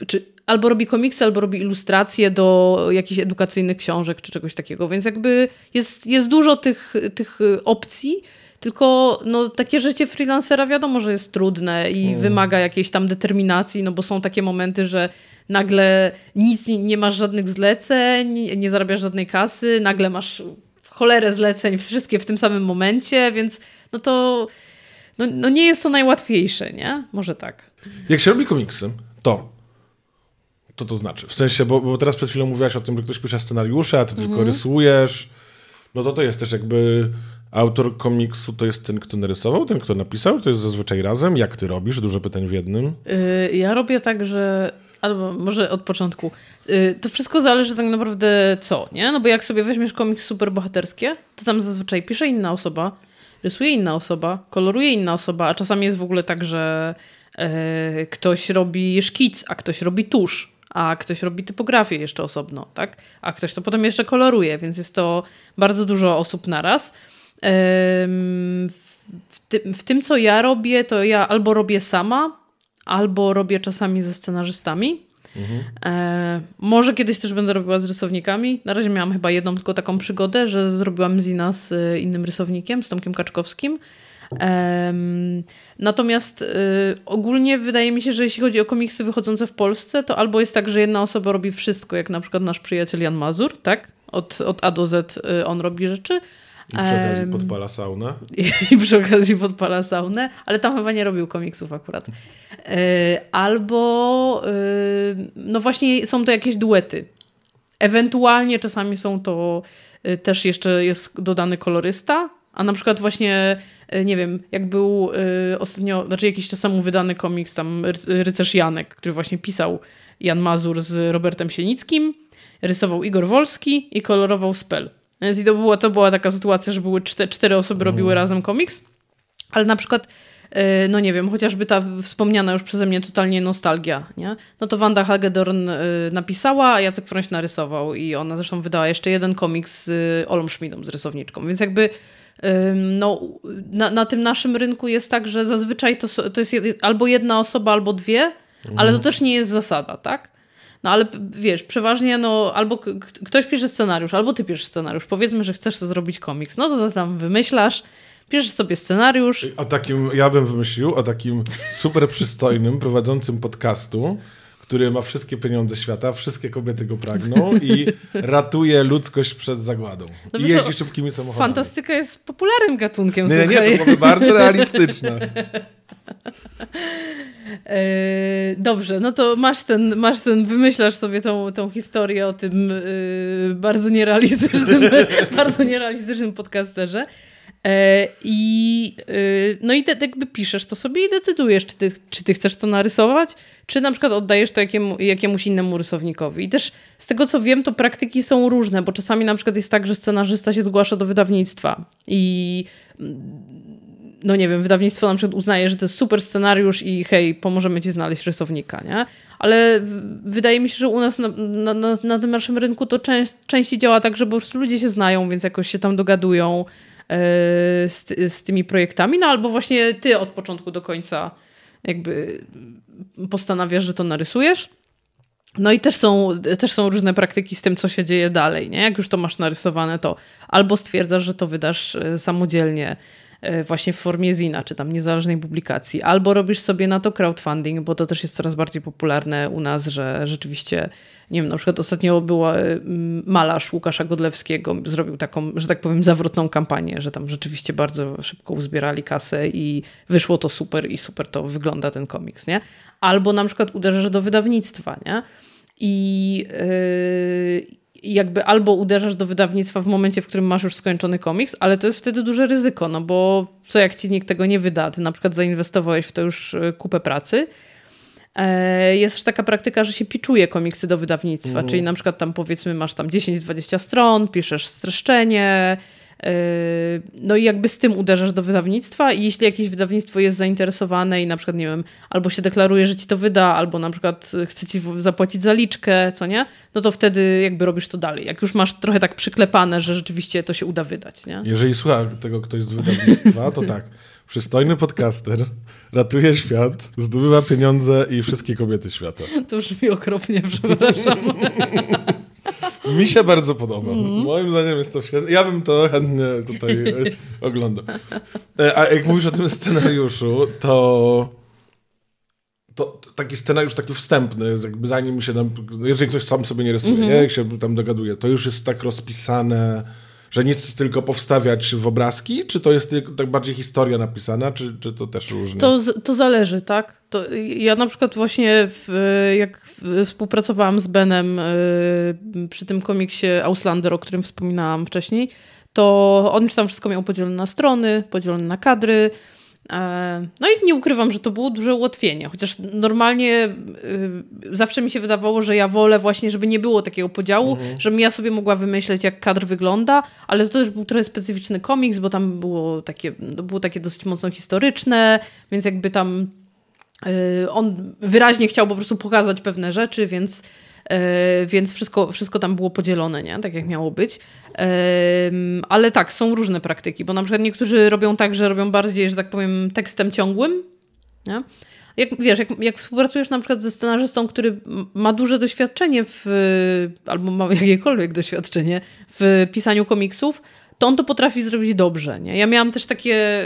Speaker 2: czy albo robi komiksy, albo robi ilustracje do jakichś edukacyjnych książek, czy czegoś takiego. Więc jakby jest, jest dużo tych, tych opcji, tylko no, takie życie freelancera wiadomo, że jest trudne i mm. wymaga jakiejś tam determinacji, no bo są takie momenty, że nagle nic, nie masz żadnych zleceń, nie zarabiasz żadnej kasy, nagle masz w cholerę zleceń, wszystkie w tym samym momencie, więc no to no, no nie jest to najłatwiejsze, nie? Może tak.
Speaker 1: Jak się robi komiksy, to co to znaczy? W sensie, bo, bo teraz przed chwilą mówiłaś o tym, że ktoś pisze scenariusze, a ty tylko mhm. rysujesz. No to to jest też jakby autor komiksu to jest ten, kto narysował, ten, kto napisał, to jest zazwyczaj razem. Jak ty robisz? Dużo pytań w jednym.
Speaker 2: Yy, ja robię tak, że albo może od początku. Yy, to wszystko zależy tak naprawdę co, nie? No bo jak sobie weźmiesz komiks superbohaterskie, to tam zazwyczaj pisze inna osoba, rysuje inna osoba, koloruje inna osoba, a czasami jest w ogóle tak, że yy, ktoś robi szkic, a ktoś robi tusz a ktoś robi typografię jeszcze osobno, tak? A ktoś to potem jeszcze koloruje, więc jest to bardzo dużo osób naraz. W, ty, w tym, co ja robię, to ja albo robię sama, albo robię czasami ze scenarzystami. Mhm. E, może kiedyś też będę robiła z rysownikami. Na razie miałam chyba jedną tylko taką przygodę, że zrobiłam zina z e, innym rysownikiem, z Tomkiem Kaczkowskim. Natomiast y, ogólnie wydaje mi się, że jeśli chodzi o komiksy wychodzące w Polsce, to albo jest tak, że jedna osoba robi wszystko, jak na przykład nasz przyjaciel Jan Mazur, tak? Od, od A do Z on robi rzeczy.
Speaker 1: I przy okazji podpala saunę.
Speaker 2: I, przy okazji podpala saunę, ale tam chyba nie robił komiksów akurat. E, albo y, no właśnie są to jakieś duety. Ewentualnie czasami są to y, też jeszcze jest dodany kolorysta, a na przykład właśnie, nie wiem, jak był ostatnio, znaczy jakiś czas temu wydany komiks tam Rycerz Janek, który właśnie pisał Jan Mazur z Robertem Sienickim, rysował Igor Wolski i kolorował Spell. Więc i to była, to była taka sytuacja, że były cztery, cztery osoby robiły mm. razem komiks, ale na przykład E, no nie wiem, chociażby ta wspomniana już przeze mnie totalnie nostalgia, nie? No to Wanda Hagedorn e, napisała, a Jacek Frońś narysował i ona zresztą wydała jeszcze jeden komiks z Olą Schmidą, z rysowniczką, więc jakby no, na, na tym naszym rynku jest tak, że zazwyczaj to, to jest albo jedna osoba, albo dwie, mhm. ale to też nie jest zasada, tak? No ale wiesz, przeważnie no albo ktoś pisze scenariusz, albo ty piszesz scenariusz. Powiedzmy, że chcesz zrobić komiks. No to tam wymyślasz, Piszesz sobie scenariusz.
Speaker 1: O takim, ja bym wymyślił, o takim super przystojnym, prowadzącym podcastu, który ma wszystkie pieniądze świata, wszystkie kobiety go pragną i ratuje ludzkość przed zagładą. No I jeździ szybkimi samochodami.
Speaker 2: Fantastyka jest popularnym gatunkiem,
Speaker 1: Nie, słuchaj. nie, to byłoby bardzo realistyczne.
Speaker 2: E, dobrze, no to masz ten, masz ten wymyślasz sobie tą, tą historię o tym yy, bardzo nierealistycznym, bardzo nierealistycznym podcasterze. E, I, no i te, jakby piszesz to sobie i decydujesz, czy ty, czy ty chcesz to narysować, czy na przykład oddajesz to jakiemu, jakiemuś innemu rysownikowi. I też z tego co wiem, to praktyki są różne, bo czasami na przykład jest tak, że scenarzysta się zgłasza do wydawnictwa i no nie wiem, wydawnictwo na przykład uznaje, że to jest super scenariusz i hej, pomożemy ci znaleźć rysownika, nie? Ale wydaje mi się, że u nas na, na, na tym naszym rynku to część, częściej działa tak, że po prostu ludzie się znają, więc jakoś się tam dogadują, E, z, z tymi projektami, no albo właśnie ty od początku do końca jakby postanawiasz, że to narysujesz. No i też są, też są różne praktyki z tym, co się dzieje dalej. Nie? Jak już to masz narysowane, to albo stwierdzasz, że to wydasz e, samodzielnie, właśnie w formie zina, czy tam niezależnej publikacji. Albo robisz sobie na to crowdfunding, bo to też jest coraz bardziej popularne u nas, że rzeczywiście, nie wiem, na przykład ostatnio była e, malarz Łukasza Godlewskiego, zrobił taką, że tak powiem, zawrotną kampanię, że tam rzeczywiście bardzo szybko uzbierali kasę i wyszło to super i super to wygląda ten komiks, nie? Albo na przykład uderzasz do wydawnictwa, nie? I, yy, jakby albo uderzasz do wydawnictwa w momencie, w którym masz już skończony komiks, ale to jest wtedy duże ryzyko, no bo co jak ci nikt tego nie wyda, ty na przykład zainwestowałeś w to już e, kupę pracy. E, jest też taka praktyka, że się piczuje komiksy do wydawnictwa, mhm. czyli na przykład tam powiedzmy masz tam 10-20 stron, piszesz streszczenie, no i jakby z tym uderzasz do wydawnictwa i jeśli jakieś wydawnictwo jest zainteresowane i na przykład, nie wiem, albo się deklaruje, że ci to wyda, albo na przykład chce ci zapłacić zaliczkę, co nie, no to wtedy jakby robisz to dalej. Jak już masz trochę tak przyklepane, że rzeczywiście to się uda wydać, nie?
Speaker 1: Jeżeli słucha tego ktoś z wydawnictwa, to tak. Przystojny podcaster ratuje świat, zdobywa pieniądze i wszystkie kobiety świata.
Speaker 2: To brzmi okropnie, przepraszam.
Speaker 1: Mi się bardzo podoba. Mm. Moim zdaniem jest to świetne. Ja bym to chętnie tutaj e, oglądał. E, a jak mówisz o tym scenariuszu, to to taki scenariusz taki wstępny, jakby zanim się tam, jeżeli ktoś sam sobie nie rysuje, mm -hmm. nie, jak się tam dogaduje, to już jest tak rozpisane, że nic tylko powstawiać w obrazki, czy to jest tak bardziej historia napisana, czy, czy to też różnie?
Speaker 2: To, to zależy, tak. To ja na przykład właśnie w, jak współpracowałam z Benem y, przy tym komiksie Auslander, o którym wspominałam wcześniej, to on już tam wszystko miał podzielone na strony, podzielone na kadry, no i nie ukrywam, że to było duże ułatwienie, chociaż normalnie y, zawsze mi się wydawało, że ja wolę właśnie, żeby nie było takiego podziału, mhm. żebym ja sobie mogła wymyśleć, jak kadr wygląda, ale to też był trochę specyficzny komiks, bo tam było takie, było takie dosyć mocno historyczne, więc jakby tam y, on wyraźnie chciał po prostu pokazać pewne rzeczy, więc E, więc wszystko, wszystko tam było podzielone, nie? tak jak miało być. Ale tak, są różne praktyki, bo na przykład niektórzy robią tak, że robią bardziej, że tak powiem, tekstem ciągłym. Nie? Jak, wiesz, jak, jak współpracujesz na przykład ze scenarzystą, który ma duże doświadczenie w, albo ma jakiekolwiek doświadczenie w pisaniu komiksów, to on to potrafi zrobić dobrze. Nie? Ja miałam też takie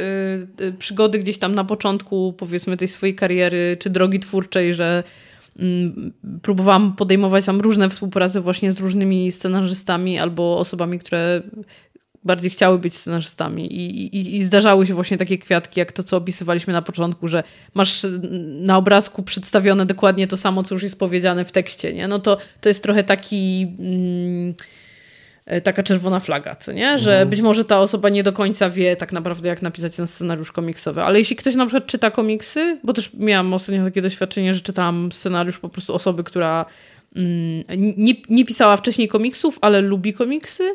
Speaker 2: y, y, przygody gdzieś tam na początku, powiedzmy, tej swojej kariery czy drogi twórczej, że próbowałam podejmować tam różne współprace właśnie z różnymi scenarzystami albo osobami, które bardziej chciały być scenarzystami I, i, i zdarzały się właśnie takie kwiatki, jak to, co opisywaliśmy na początku, że masz na obrazku przedstawione dokładnie to samo, co już jest powiedziane w tekście, nie? No to, to jest trochę taki... Mm, taka czerwona flaga, co nie? Że mhm. być może ta osoba nie do końca wie tak naprawdę, jak napisać ten scenariusz komiksowy. Ale jeśli ktoś na przykład czyta komiksy, bo też miałam ostatnio takie doświadczenie, że czytałam scenariusz po prostu osoby, która mm, nie, nie pisała wcześniej komiksów, ale lubi komiksy.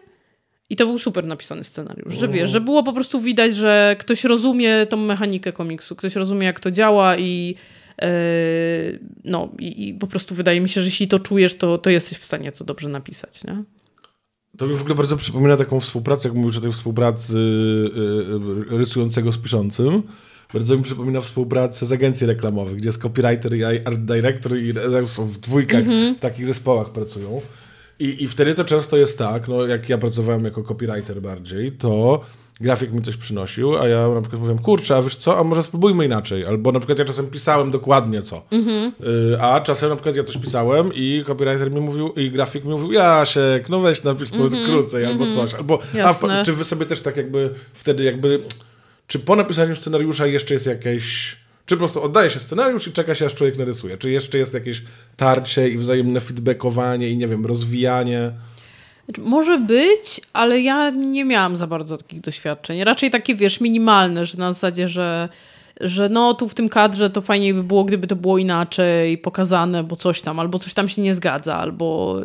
Speaker 2: I to był super napisany scenariusz, że wiesz, że było po prostu widać, że ktoś rozumie tą mechanikę komiksu, ktoś rozumie, jak to działa i yy, no i, i, po prostu wydaje mi się, że jeśli to czujesz, to, to jesteś w stanie to dobrze napisać, nie?
Speaker 1: To mi w ogóle bardzo przypomina taką współpracę, jak mówisz o tej współpracy yy, rysującego z piszącym. Bardzo mi przypomina współpracę z agencji reklamowych, gdzie jest copywriter i art director i są w dwójkach mm -hmm. w takich zespołach pracują. I, I wtedy to często jest tak, no jak ja pracowałem jako copywriter bardziej, to grafik mi coś przynosił, a ja na przykład mówiłem, kurczę, a wiesz co, a może spróbujmy inaczej. Albo na przykład ja czasem pisałem dokładnie co. Mhm. Y, a czasem na przykład ja coś pisałem i copywriter mi mówił, i grafik mi mówił, Jasiek, no weź napisz to mhm. krócej albo mhm. coś. Albo, a, czy wy sobie też tak jakby wtedy jakby, czy po napisaniu scenariusza jeszcze jest jakieś... Czy po prostu oddaje się scenariusz i czeka się, aż człowiek narysuje? Czy jeszcze jest jakieś tarcie i wzajemne feedbackowanie i nie wiem, rozwijanie?
Speaker 2: Znaczy, może być, ale ja nie miałam za bardzo takich doświadczeń. Raczej takie, wiesz, minimalne, że na zasadzie, że, że no tu w tym kadrze to fajniej by było, gdyby to było inaczej pokazane, bo coś tam, albo coś tam się nie zgadza, albo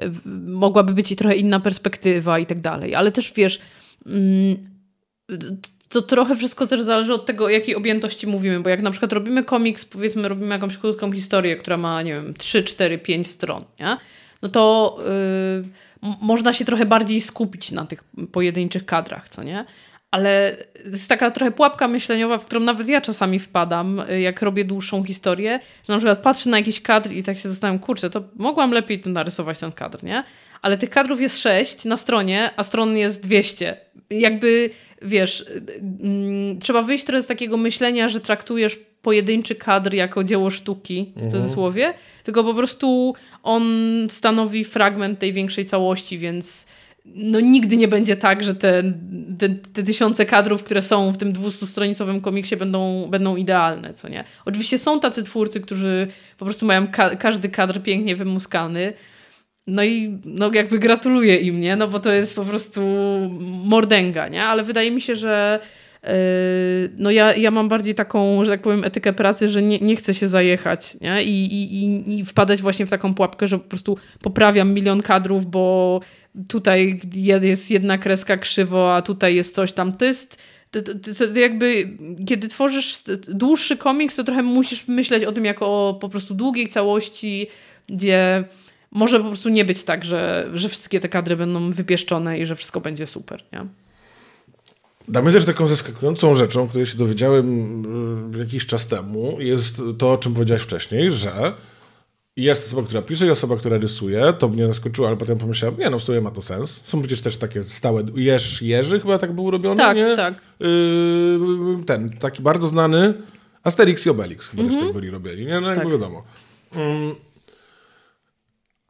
Speaker 2: yy, mogłaby być i trochę inna perspektywa i tak dalej. Ale też, wiesz... Yy, to trochę wszystko też zależy od tego, jakiej objętości mówimy, bo jak na przykład robimy komiks, powiedzmy robimy jakąś krótką historię, która ma, nie wiem, 3, 4, 5 stron, nie? No to yy, można się trochę bardziej skupić na tych pojedynczych kadrach, co nie? Ale jest taka trochę pułapka myśleniowa, w którą nawet ja czasami wpadam, y, jak robię dłuższą historię, że na przykład patrzę na jakiś kadr i tak się zastanawiam, kurczę, to mogłam lepiej narysować ten kadr, nie? Ale tych kadrów jest 6 na stronie, a stron jest 200. Jakby, wiesz, y, y, trzeba wyjść trochę z takiego myślenia, że traktujesz pojedynczy kadr jako dzieło sztuki, w mhm. cudzysłowie, tylko po prostu on stanowi fragment tej większej całości, więc no nigdy nie będzie tak, że te, te, te, tysiące kadrów, które są w tym 200-stronicowym komiksie będą, będą idealne, co nie? Oczywiście są tacy twórcy, którzy po prostu mają ka każdy kadr pięknie wymuskany, no i no jakby gratuluję im, nie? No bo to jest po prostu mordęga, nie? Ale wydaje mi się, że no ja, ja mam bardziej taką, że tak powiem, etykę pracy, że nie, nie chcę się zajechać nie? I, i, i wpadać właśnie w taką pułapkę, że po prostu poprawiam milion kadrów, bo tutaj jest jedna kreska krzywo, a tutaj jest coś tam. To jest to, to, to, jakby, kiedy tworzysz dłuższy komiks, to trochę musisz myśleć o tym jako o po prostu długiej całości, gdzie może po prostu nie być tak, że, że wszystkie te kadry będą wypieszczone i że wszystko będzie super. Nie?
Speaker 1: Dla mnie też taką zaskakującą rzeczą, której się dowiedziałem y, jakiś czas temu, jest to, o czym powiedziałeś wcześniej, że jest osoba, która pisze i osoba, która rysuje. To mnie zaskoczyło, ale potem pomyślałem, nie no, w sumie ma to sens. Są przecież też takie stałe, Jerz Jerzy chyba tak był robiony,
Speaker 2: tak,
Speaker 1: nie?
Speaker 2: Tak,
Speaker 1: yy, Ten, taki bardzo znany Asterix i Obelix chyba mm -hmm. też tak byli robieni, nie? No jakby tak. wiadomo. Yy,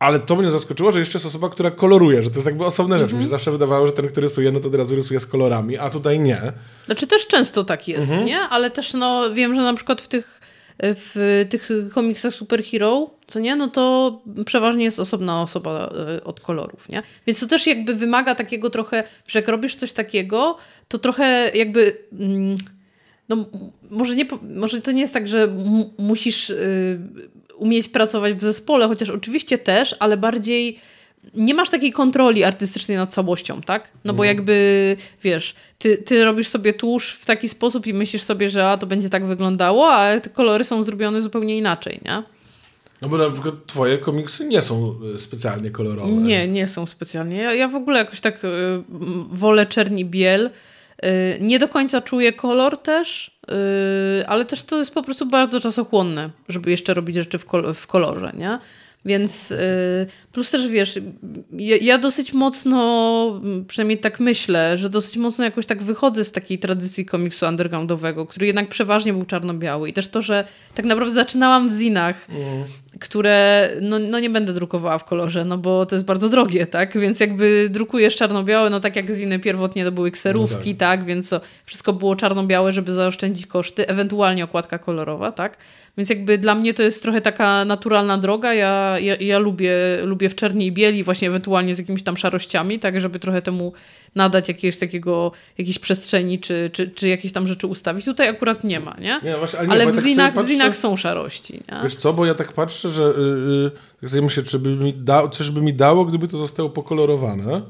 Speaker 1: ale to mnie zaskoczyło, że jeszcze jest osoba, która koloruje, że to jest jakby osobna rzecz. -hmm. Mi się zawsze wydawało, że ten, który rysuje, no to od razu rysuje z kolorami, a tutaj nie.
Speaker 2: Znaczy też często tak jest, -hmm. nie? Ale też no wiem, że na przykład w tych w tych komiksach superhero, co nie, no to przeważnie jest osobna osoba e, od kolorów, nie? Więc to też jakby wymaga takiego trochę, że jak robisz coś takiego, to trochę jakby... Mm, no, może, nie, może to nie jest tak, że musisz y, umieć pracować w zespole, chociaż oczywiście też, ale bardziej nie masz takiej kontroli artystycznej nad całością, tak? No bo mhm. jakby, wiesz, ty, ty robisz sobie tłuszcz w taki sposób i myślisz sobie, że a, to będzie tak wyglądało, a te kolory są zrobione zupełnie inaczej, nie?
Speaker 1: No bo na przykład twoje komiksy nie są e, specjalnie kolorowe.
Speaker 2: Nie, nie są specjalnie. Ja, ja w ogóle jakoś tak y, wolę czerni biel. Y, nie do końca czuję kolor też, y, ale też to jest po prostu bardzo czasochłonne, żeby jeszcze robić rzeczy w, kol w kolorze, nie? Więc y, plus też wiesz, ja, ja, dosyć mocno, przynajmniej tak myślę, że dosyć mocno jakoś tak wychodzę z takiej tradycji komiksu undergroundowego, który jednak przeważnie był czarno-biały. I też to, że tak naprawdę zaczynałam w zinach, mm. Które no, no nie będę drukowała w kolorze, no bo to jest bardzo drogie, tak? Więc jakby drukujesz czarno-białe, no tak jak z innej pierwotnie to były kserówki,
Speaker 1: No
Speaker 2: tak. Więc to wszystko było czarno-białe, żeby zaoszczędzić koszty, ewentualnie okładka kolorowa, tak? Więc jakby dla mnie to jest trochę taka naturalna droga. Ja, ja, ja lubię, lubię w czerni i bieli, właśnie ewentualnie z jakimiś tam szarościami, tak, żeby trochę temu nadać jakiegoś takiego, jakiejś przestrzeni, czy, czy, czy jakieś tam rzeczy ustawić. Tutaj akurat nie ma, nie?
Speaker 1: Nie, właśnie, ale nie,
Speaker 2: Ale w
Speaker 1: tak
Speaker 2: zinach,
Speaker 1: sobie
Speaker 2: w zinach
Speaker 1: patrzę-
Speaker 2: są szarości, nie?
Speaker 1: Wiesz co, bo ja tak patrzę, że yy, tak sobie myślę, czy by mi da, coś by mi dało, gdyby to zostało pokolorowane.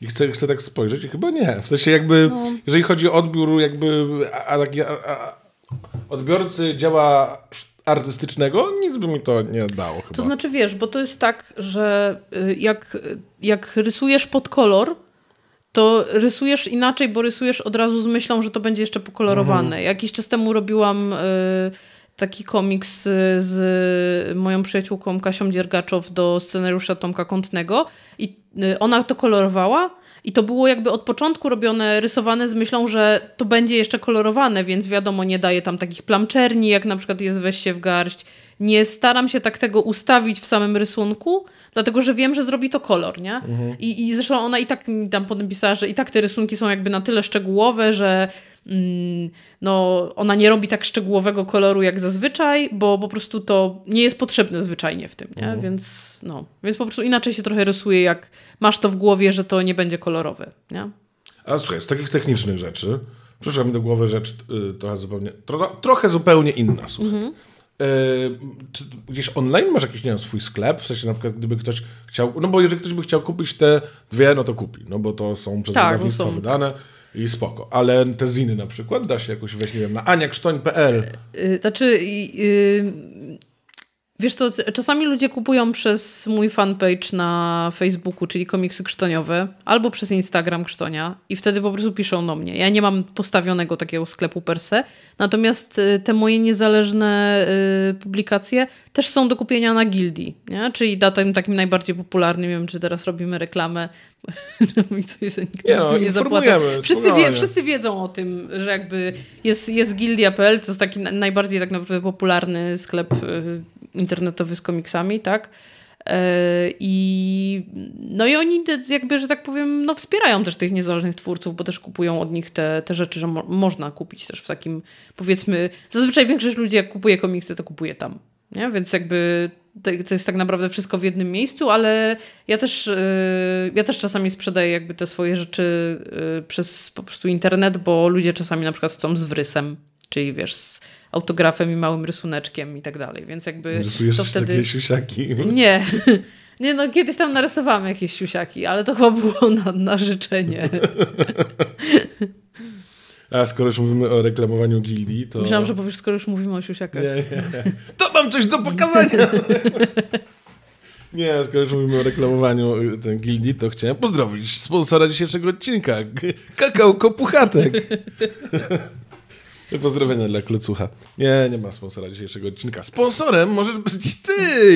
Speaker 1: I chcę, chcę tak spojrzeć i chyba nie. W sensie jakby,
Speaker 2: No.
Speaker 1: jeżeli chodzi o odbiór jakby a, a, a, odbiorcy dzieła sz- artystycznego, nic by mi to nie dało chyba.
Speaker 2: To znaczy, wiesz, bo to jest tak, że y, jak, jak rysujesz pod kolor, to rysujesz inaczej, bo rysujesz od razu z myślą, że to będzie jeszcze pokolorowane. Jakiś czas temu robiłam y, taki komiks y, z moją przyjaciółką Kasią Dziergaczow do scenariusza Tomka Kątnego i y, ona to kolorowała i to było jakby od początku robione, rysowane z myślą, że to będzie jeszcze kolorowane, więc wiadomo, nie daje tam takich plam czerni, jak na przykład jest weź się w garść. Nie staram się tak tego ustawić w samym rysunku, dlatego że wiem, że zrobi to kolor, nie? I, I zresztą ona i tak mi tam potem pisała, że i tak te rysunki są jakby na tyle szczegółowe, że mm, no, ona nie robi tak szczegółowego koloru jak zazwyczaj, bo po prostu to nie jest potrzebne zwyczajnie w tym, nie? Więc, no, więc po prostu inaczej się trochę rysuje, jak masz to w głowie, że to nie będzie kolorowe, nie?
Speaker 1: A słuchaj, z takich technicznych rzeczy, przyszła mi do głowy rzecz y, trochę zupełnie, tro, trochę zupełnie inna, słuchaj.
Speaker 2: Mhm.
Speaker 1: Y, czy gdzieś online masz jakiś, nie wiem, swój sklep? W sensie na przykład, gdyby ktoś chciał, no bo jeżeli ktoś by chciał kupić te dwie, no to kupi, no bo to są przez
Speaker 2: Tak,
Speaker 1: wydawnictwo wydane i spoko. Ale te ziny na przykład da się jakoś wejść, nie wiem, na aniakrztoń.pl.
Speaker 2: Y, Znaczy, y, y, wiesz co, czasami ludzie kupują przez mój fanpage na Facebooku, czyli komiksy krztoniowe, albo przez Instagram krztonia i wtedy po prostu piszą do mnie. Ja nie mam postawionego takiego sklepu per se, natomiast y, te moje niezależne y, publikacje też są do kupienia na Gildii, nie? czyli na tym takim najbardziej popularnym, nie wiem czy teraz robimy reklamę, mi coś nikt
Speaker 1: Nie no,
Speaker 2: nie zapłaca. Wszyscy, wie, wszyscy wiedzą o tym, że jakby jest, jest Gildia.pl, to jest taki na- najbardziej tak naprawdę popularny sklep y, internetowy z komiksami, tak? E, I, no i oni jakby, że tak powiem, no wspierają też tych niezależnych twórców, bo też kupują od nich te, te rzeczy, że mo można kupić też w takim, powiedzmy, zazwyczaj większość ludzi jak kupuje komiksy, to kupuje tam, nie? Więc jakby to, to jest tak naprawdę wszystko w jednym miejscu, ale ja też, yy, ja też czasami sprzedaję jakby te swoje rzeczy yy, przez po prostu internet, bo ludzie czasami na przykład chcą z wrysem, czyli wiesz, z autografem i małym rysuneczkiem i tak dalej, więc jakby
Speaker 1: Rysujesz
Speaker 2: to wtedy...
Speaker 1: takie siusiaki.
Speaker 2: Nie. Nie, no kiedyś tam narysowałam jakieś siusiaki, ale to chyba było na, na życzenie.
Speaker 1: A skoro już mówimy o reklamowaniu gildii, to...
Speaker 2: Myślałam, że powiesz, skoro już mówimy o siusiakach.
Speaker 1: Nie, nie. To mam coś do pokazania! Nie, skoro już mówimy o reklamowaniu y, tej gildii, to chciałem pozdrowić sponsora dzisiejszego odcinka, Kakao Kopuchatek. Pozdrowienia dla Klocucha. Nie, nie ma sponsora dzisiejszego odcinka. Sponsorem możesz być ty,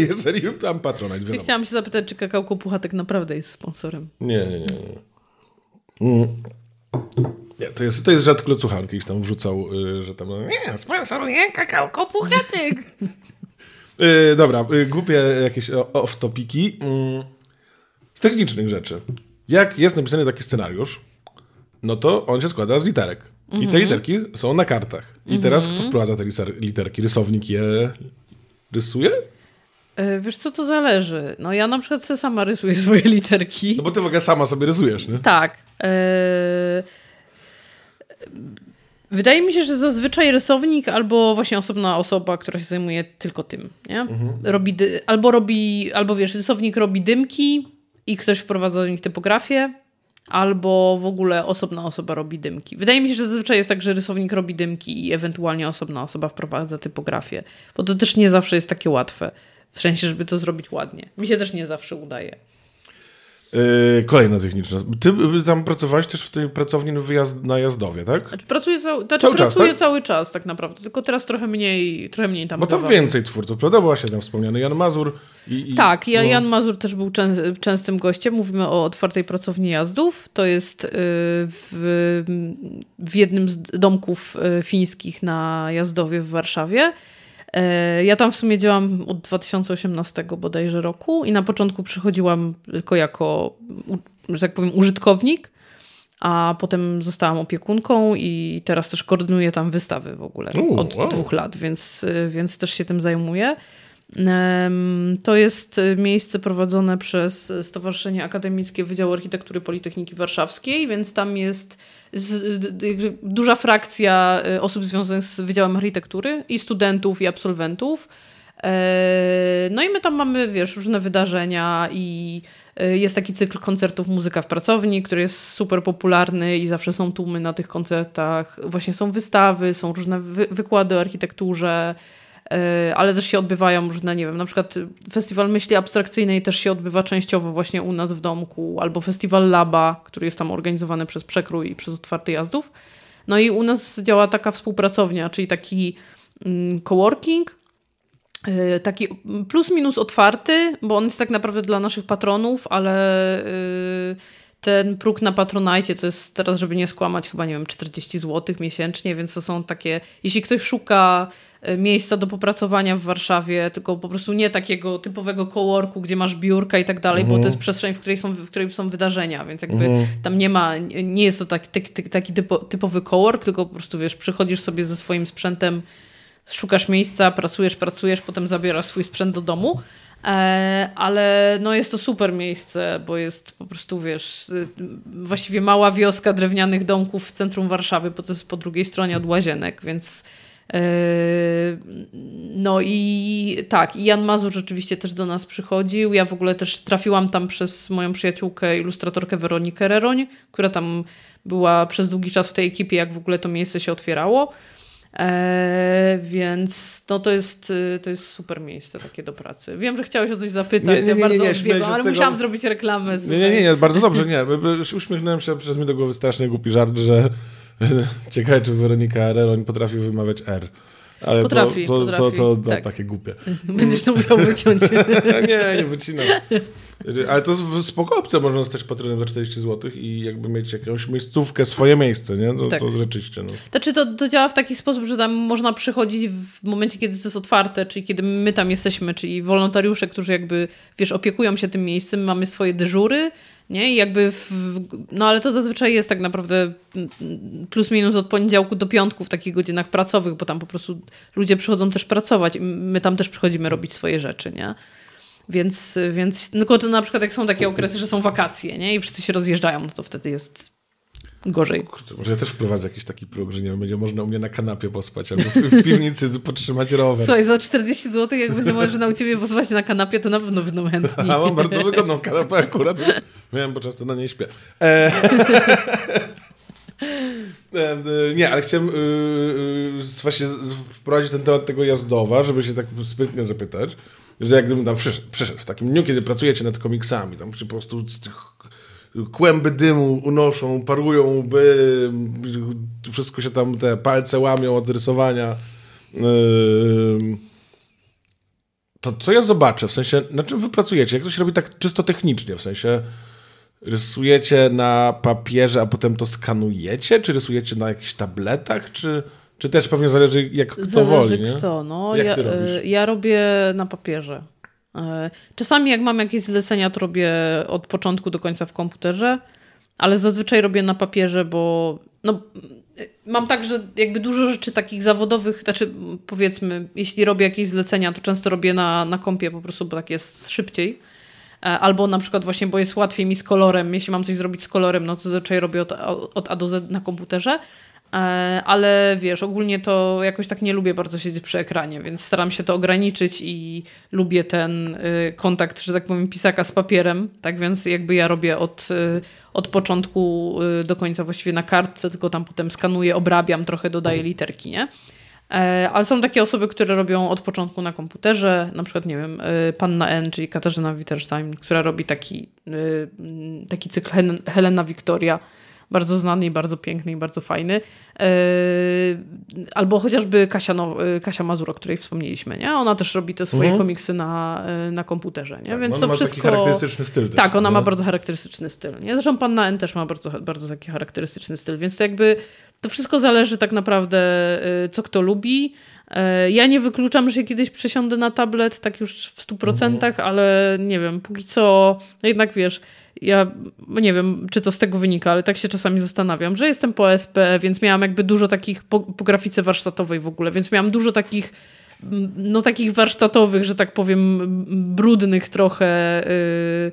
Speaker 1: jeżeli tam patronat,
Speaker 2: Ja
Speaker 1: wiadomo.
Speaker 2: chciałam się zapytać, czy kakałko Puchatek naprawdę jest sponsorem.
Speaker 1: Nie, nie, nie. nie. Mm. Nie, to jest, to jest żart Klocucha, on kiedyś tam wrzucał, y, że tam... Nie, sponsoruje Kakao Kopuchatek. Yy, dobra, yy, głupie jakieś off-topiki. Mm, z technicznych rzeczy. Jak jest napisany taki scenariusz, no to on się składa z literek. I te literki są na kartach. I teraz kto wprowadza te literki? Rysownik je rysuje?
Speaker 2: E, Wiesz co, to zależy. No ja na przykład sama rysuję swoje literki.
Speaker 1: No bo ty w ogóle sama sobie rysujesz, nie?
Speaker 2: Tak. E, Wydaje mi się, że zazwyczaj rysownik albo właśnie osobna osoba, która się zajmuje tylko tym, nie? Robi dy- albo robi, albo wiesz, rysownik robi dymki i ktoś wprowadza do nich typografię, albo w ogóle osobna osoba robi dymki. Wydaje mi się, że zazwyczaj jest tak, że rysownik robi dymki i ewentualnie osobna osoba wprowadza typografię, bo to też nie zawsze jest takie łatwe. W sensie, żeby to zrobić ładnie. Mi się też nie zawsze udaje.
Speaker 1: Yy, kolejna techniczna. Ty y, tam pracowałeś też w tej pracowni wyjazd, na Jazdowie, tak?
Speaker 2: Znaczy, pracuję, cał, znaczy,
Speaker 1: Cały czas,
Speaker 2: pracuję
Speaker 1: tak?
Speaker 2: cały czas tak naprawdę, tylko teraz trochę mniej, trochę mniej tam
Speaker 1: Bo tam więcej twórców, prawda? Była się tam wspomniany Jan Mazur. I, i,
Speaker 2: Tak, ja,
Speaker 1: no.
Speaker 2: Jan Mazur też był czę, częstym gościem. Mówimy o otwartej pracowni jazdów. To jest y, w, w jednym z domków y, fińskich na Jazdowie w Warszawie. E, ja tam w sumie działam od 2018 bodajże roku i na początku przychodziłam tylko jako, że tak powiem, użytkownik, a potem zostałam opiekunką i teraz też koordynuję tam wystawy w ogóle
Speaker 1: U,
Speaker 2: od
Speaker 1: wow.
Speaker 2: dwóch lat, więc, więc też się tym zajmuję. To jest miejsce prowadzone przez Stowarzyszenie Akademickie Wydziału Architektury Politechniki Warszawskiej, więc tam jest z, duża frakcja y, osób związanych z Wydziałem Architektury i studentów i absolwentów. E, No i my tam mamy, wiesz, różne wydarzenia i y, jest taki cykl koncertów Muzyka w Pracowni, który jest super popularny i zawsze są tłumy na tych koncertach. Właśnie są wystawy, są różne wy wykłady o architekturze, e, ale też się odbywają różne, nie wiem, na przykład Festiwal Myśli Abstrakcyjnej też się odbywa częściowo właśnie u nas w domku, albo Festiwal Laba, który jest tam organizowany przez Przekrój i przez Otwarty Jazdów. No i u nas działa taka współpracownia, czyli taki mm, coworking, y, taki plus minus otwarty, bo on jest tak naprawdę dla naszych patronów, ale y, ten próg na Patronite to jest teraz, żeby nie skłamać, chyba nie wiem, 40 zł miesięcznie, więc to są takie, jeśli ktoś szuka y, miejsca do popracowania w Warszawie, tylko po prostu nie takiego typowego coworku, gdzie masz biurka i tak dalej, bo to jest przestrzeń, w której są, w której są wydarzenia, więc jakby tam nie ma, nie jest to taki, taki, taki typo, typowy cowork, tylko po prostu wiesz, przychodzisz sobie ze swoim sprzętem, szukasz miejsca, pracujesz, pracujesz, potem zabierasz swój sprzęt do domu. E, ale no jest to super miejsce, bo jest po prostu, wiesz, y, właściwie mała wioska drewnianych domków w centrum Warszawy, bo to jest po drugiej stronie od Łazienek, więc e, no i tak, i Jan Mazur rzeczywiście też do nas przychodził. Ja w ogóle też trafiłam tam przez moją przyjaciółkę, ilustratorkę Weronikę Reroń, która tam była przez długi czas w tej ekipie, jak w ogóle to miejsce się otwierało. E, więc no, to, jest, y, to jest super miejsce takie do pracy. Wiem, że chciałeś o coś zapytać,
Speaker 1: Nie, nie, nie,
Speaker 2: ja bardzo odbiegłam, ale
Speaker 1: tego-
Speaker 2: musiałam zrobić reklamę.
Speaker 1: Nie, nie, nie, nie, bardzo dobrze, nie. Uśmiechnąłem się, przez mi do głowy strasznie głupi żart, że ciekawe, czy Weronika Reroń potrafi wymawiać R. Ale
Speaker 2: Potrafi,
Speaker 1: to, to,
Speaker 2: potrafi,
Speaker 1: to, to,
Speaker 2: tak.
Speaker 1: takie głupie.
Speaker 2: Będziesz to musiał wyciąć.
Speaker 1: nie, nie wycinam. Ale to w- spoko opcja, można zostać patronem za 40 zł i jakby mieć jakąś miejscówkę, swoje miejsce, nie? To,
Speaker 2: Tak.
Speaker 1: to rzeczywiście, no.
Speaker 2: Znaczy to, to działa w taki sposób, że tam można przychodzić w momencie, kiedy to jest otwarte, czyli kiedy my tam jesteśmy, czyli wolontariusze, którzy jakby, wiesz, opiekują się tym miejscem, mamy swoje dyżury, nie? I jakby, w, no ale to zazwyczaj jest tak naprawdę plus minus od poniedziałku do piątku w takich godzinach pracowych, bo tam po prostu ludzie przychodzą też pracować i my tam też przychodzimy robić swoje rzeczy, nie? Więc, więc tylko to na przykład jak są takie okresy, że są wakacje, nie? I wszyscy się rozjeżdżają, no to wtedy jest gorzej.
Speaker 1: Kurczę, może ja też wprowadzę jakiś taki próg, że nie wiem, będzie można u mnie na kanapie pospać albo w, w piwnicy podtrzymać rower.
Speaker 2: Słuchaj, za 40 zł, jak będzie można u ciebie pozwać na kanapie, to na pewno będą chętni.
Speaker 1: A mam bardzo wygodną kanapę akurat. Wiem, bo często na niej śpię. E... E, Nie, ale chciałem y, właśnie wprowadzić ten temat tego jazdowa, żeby się tak sprytnie zapytać, że jak gdybym tam przyszedł, w takim dniu, kiedy pracujecie nad komiksami, tam po prostu kłęby dymu unoszą, parują łby, wszystko się tam, te palce łamią od rysowania. Ym, to co ja zobaczę, w sensie, na czym wy pracujecie? Jak to się robi tak czysto technicznie, w sensie rysujecie na papierze, a potem to skanujecie? Czy rysujecie na jakichś tabletach? Czy, czy też pewnie zależy, jak kto
Speaker 2: Zależy
Speaker 1: woli, nie?
Speaker 2: kto. No,
Speaker 1: Jak
Speaker 2: ja,
Speaker 1: ty robisz?
Speaker 2: e, ja robię na papierze. E, Czasami jak mam jakieś zlecenia, to robię od początku do końca w komputerze, ale zazwyczaj robię na papierze, bo no, e, mam tak, że jakby dużo rzeczy takich zawodowych, znaczy powiedzmy, jeśli robię jakieś zlecenia, to często robię na, na kompie po prostu, bo tak jest szybciej. Albo na przykład właśnie, bo jest łatwiej mi z kolorem. Jeśli mam coś zrobić z kolorem, no to zazwyczaj robię od, od A do Z na komputerze. E, Ale wiesz, ogólnie to jakoś tak nie lubię bardzo siedzieć przy ekranie, więc staram się to ograniczyć i lubię ten y, kontakt, że tak powiem, pisaka z papierem. Tak więc jakby ja robię od, y, od początku y, do końca właściwie na kartce, tylko tam potem skanuję, obrabiam, trochę dodaję literki, nie? E, Ale są takie osoby, które robią od początku na komputerze, na przykład, nie wiem, Panna N, czyli Katarzyna Witterstein, która robi taki, taki cykl Helen- Helena Wiktoria, bardzo znany i bardzo piękny i bardzo fajny. E, Albo chociażby Kasia, no, Kasia Mazur, o której wspomnieliśmy, nie? Ona też robi te swoje
Speaker 1: Mhm.
Speaker 2: komiksy na, y, na komputerze, nie?
Speaker 1: Tak,
Speaker 2: Więc to
Speaker 1: ma
Speaker 2: wszystko...
Speaker 1: taki charakterystyczny styl. też,
Speaker 2: Tak, ona ma bardzo charakterystyczny styl. Nie? Zresztą Panna N też ma bardzo, bardzo taki charakterystyczny styl, więc to jakby to wszystko zależy tak naprawdę, co kto lubi. E, Ja nie wykluczam, że kiedyś przesiądę na tablet, tak już w 100%,
Speaker 1: Mhm.
Speaker 2: ale nie wiem, póki co, no jednak wiesz, ja nie wiem, czy to z tego wynika, ale tak się czasami zastanawiam, że jestem po SP, więc miałam jakby dużo takich, po, po grafice warsztatowej w ogóle, więc miałam dużo takich, mm, no takich warsztatowych, że tak powiem, brudnych trochę y, y, mm, y,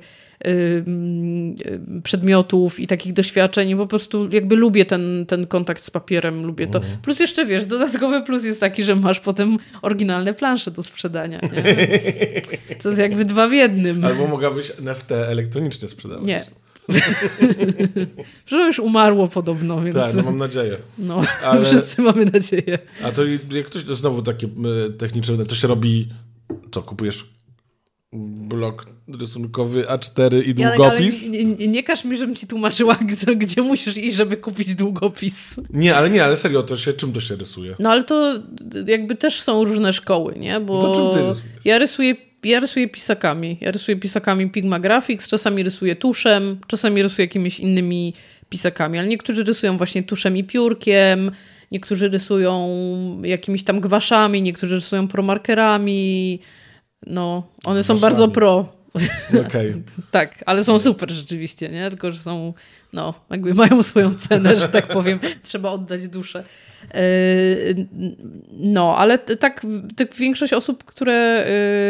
Speaker 2: przedmiotów i takich doświadczeń po prostu jakby lubię ten, ten kontakt z papierem, lubię to. Plus jeszcze wiesz, dodatkowy plus jest taki, że masz potem oryginalne plansze do sprzedania. Nie? Więc To jest jakby dwa w jednym.
Speaker 1: Albo mogłabyś NFT elektronicznie sprzedawać.
Speaker 2: Nie. Że już umarło podobno, więc
Speaker 1: Tak, no mam nadzieję.
Speaker 2: no,
Speaker 1: Ale-
Speaker 2: wszyscy mamy nadzieję.
Speaker 1: A to jak ktoś, to znowu takie e, techniczne, to się robi, co, kupujesz blok rysunkowy A4 i długopis?
Speaker 2: nie, nie, nie każ mi, żebym ci tłumaczyła, gdzie, gdzie musisz iść, żeby kupić długopis.
Speaker 1: Nie, ale nie, ale serio, to się, czym to się rysuje?
Speaker 2: No ale to jakby też są różne szkoły, nie? Bo
Speaker 1: to czym ty rysujesz?
Speaker 2: ja rysuję, ja rysuję pisakami. Ja rysuję pisakami Pigma Graphics, czasami rysuję tuszem, czasami rysuję jakimiś innymi pisakami, ale niektórzy rysują właśnie tuszem i piórkiem, niektórzy rysują jakimiś tam gwaszami, niektórzy rysują promarkerami. No, one są bardzo pro.
Speaker 1: Okej.
Speaker 2: Tak, ale są super rzeczywiście, nie? Tylko, że są, no, jakby mają swoją cenę, że tak powiem. Trzeba oddać duszę. Yy, No, ale tak, tak większość osób, które,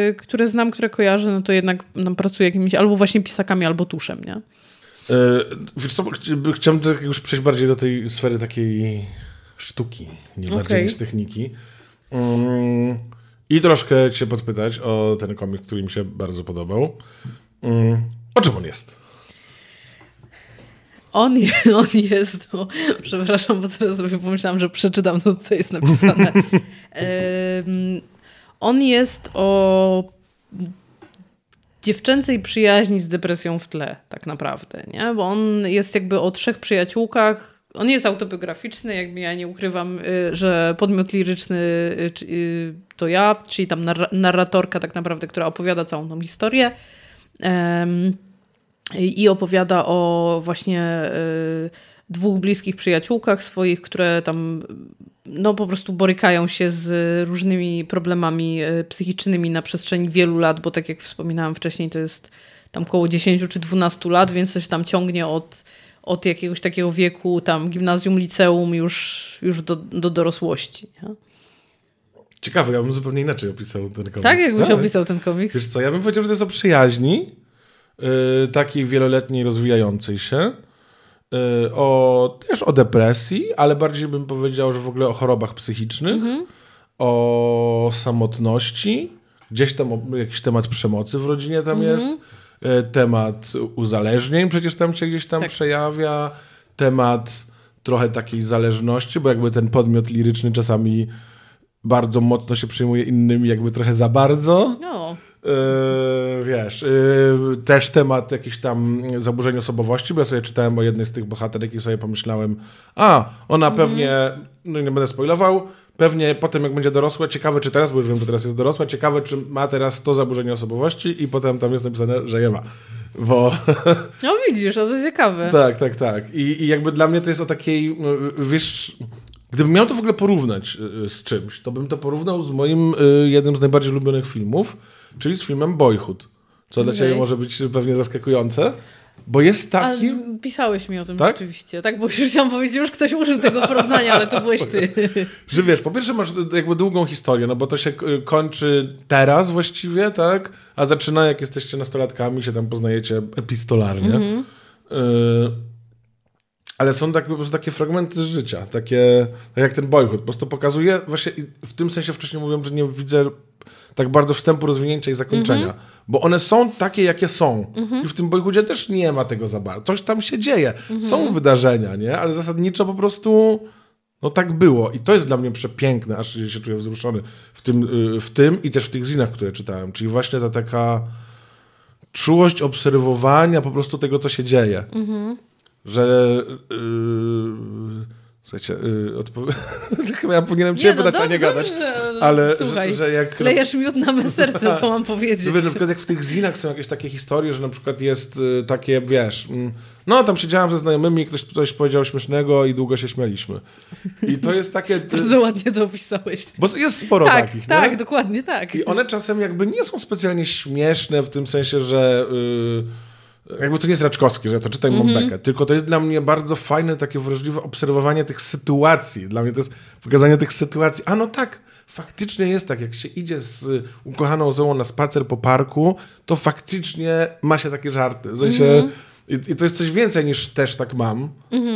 Speaker 2: yy, które znam, które kojarzę, no to jednak nam pracuje jakimiś albo właśnie pisakami, albo tuszem, nie?
Speaker 1: E, Wiesz co, chci- chciałem tak już przejść bardziej do tej sfery takiej sztuki, nie bardziej
Speaker 2: Okej.
Speaker 1: niż techniki. Mm, I troszkę cię podpytać o ten komik, który mi się bardzo podobał. Mm, O czym on jest?
Speaker 2: On, je, on jest, no, przepraszam, bo teraz sobie pomyślałam, że przeczytam, co tutaj jest napisane. Em, on jest o dziewczęcej przyjaźni z depresją w tle, tak naprawdę, nie? Bo on jest jakby o trzech przyjaciółkach. On jest autobiograficzny, jakby ja nie ukrywam, y, że podmiot liryczny y, y, to ja, czyli tam narra- narratorka tak naprawdę, która opowiada całą tą historię. I opowiada o właśnie dwóch bliskich przyjaciółkach swoich, które tam no po prostu borykają się z różnymi problemami psychicznymi na przestrzeni wielu lat, bo tak jak wspominałam wcześniej, to jest tam około 10 czy 12 lat, więc coś tam ciągnie od, od jakiegoś takiego wieku, tam gimnazjum, liceum, już, już do, do dorosłości. Nie?
Speaker 1: Ciekawe, ja bym zupełnie inaczej opisał ten komiks.
Speaker 2: Tak, jakbyś opisał ten komiks.
Speaker 1: Wiesz co, ja bym powiedział, że to jest o przyjaźni, yy, takiej wieloletniej, rozwijającej się, yy, o, też o depresji, ale bardziej bym powiedział, że w ogóle o chorobach psychicznych, o samotności, gdzieś tam jakiś temat przemocy w rodzinie tam jest, yy, temat uzależnień przecież tam się gdzieś tam
Speaker 2: Tak.
Speaker 1: przejawia, temat trochę takiej zależności, bo jakby ten podmiot liryczny czasami bardzo mocno się przejmuje innymi, jakby trochę za bardzo.
Speaker 2: No,
Speaker 1: Yy, wiesz, yy, też temat jakichś tam zaburzeń osobowości, bo ja sobie czytałem o jednej z tych bohaterek i sobie pomyślałem, a, ona pewnie, no i nie będę spoilował, pewnie potem jak będzie dorosła, ciekawe czy teraz, bo już wiem, że teraz jest dorosła, ciekawe czy ma teraz to zaburzenie osobowości i potem tam jest napisane, że je ma. Bo
Speaker 2: no widzisz, to ciekawe.
Speaker 1: tak, tak, tak. I, I jakby dla mnie to jest o takiej, no, wiesz, gdybym miał to w ogóle porównać y, z czymś, to bym to porównał z moim y, jednym z najbardziej ulubionych filmów, czyli z filmem Boyhood. Co dla
Speaker 2: Okej.
Speaker 1: ciebie może być pewnie zaskakujące, bo jest
Speaker 2: A
Speaker 1: taki...
Speaker 2: pisałeś mi o tym
Speaker 1: Tak?
Speaker 2: rzeczywiście. Tak, bo już chciałam powiedzieć, już ktoś użył tego porównania, ale to byłeś ty.
Speaker 1: Że wiesz, po pierwsze masz jakby długą historię, no bo to się kończy teraz właściwie, tak? A zaczyna jak jesteście nastolatkami, się tam poznajecie epistolarnie. Y, ale są tak, po prostu takie fragmenty życia, takie tak jak ten boyhood, po prostu pokazuje, właśnie w tym sensie wcześniej mówiłem, że nie widzę tak bardzo wstępu, rozwinięcia i zakończenia, bo one są takie, jakie są. I w tym boyhoodzie też nie ma tego za bardzo. Coś tam się dzieje, są wydarzenia, nie? Ale zasadniczo po prostu no tak było. I to jest dla mnie przepiękne, aż się czuję wzruszony w tym, y, w tym i też w tych zinach, które czytałem, czyli właśnie ta taka czułość obserwowania po prostu tego, co się dzieje. Że yy, Słuchajcie, yy, odpo- chyba ja powinienem cię
Speaker 2: no
Speaker 1: pytać, a nie gadać. Ale
Speaker 2: Słuchaj,
Speaker 1: że, że jak...
Speaker 2: Lejesz miód na me serce, co mam powiedzieć.
Speaker 1: Wiesz, na przykład jak w tych zinach są jakieś takie historie, że na przykład jest y, takie, wiesz, mm, no tam siedziałem ze znajomymi, ktoś coś powiedział śmiesznego i długo się śmialiśmy. I to jest takie... y,
Speaker 2: Bardzo ładnie to opisałeś.
Speaker 1: bo jest sporo
Speaker 2: Tak,
Speaker 1: takich,
Speaker 2: tak,
Speaker 1: nie?
Speaker 2: dokładnie tak.
Speaker 1: I one czasem jakby nie są specjalnie śmieszne w tym sensie, że y, jakby to nie jest Raczkowski, że ja to czytam mm bekę, tylko to jest dla mnie bardzo fajne, takie wrażliwe obserwowanie tych sytuacji. Dla mnie to jest pokazanie tych sytuacji. A no tak, faktycznie jest tak, jak się idzie z ukochaną Zoą na spacer po parku, to faktycznie ma się takie żarty. W sensie,
Speaker 2: Mhm.
Speaker 1: i, I to jest coś więcej niż też tak mam.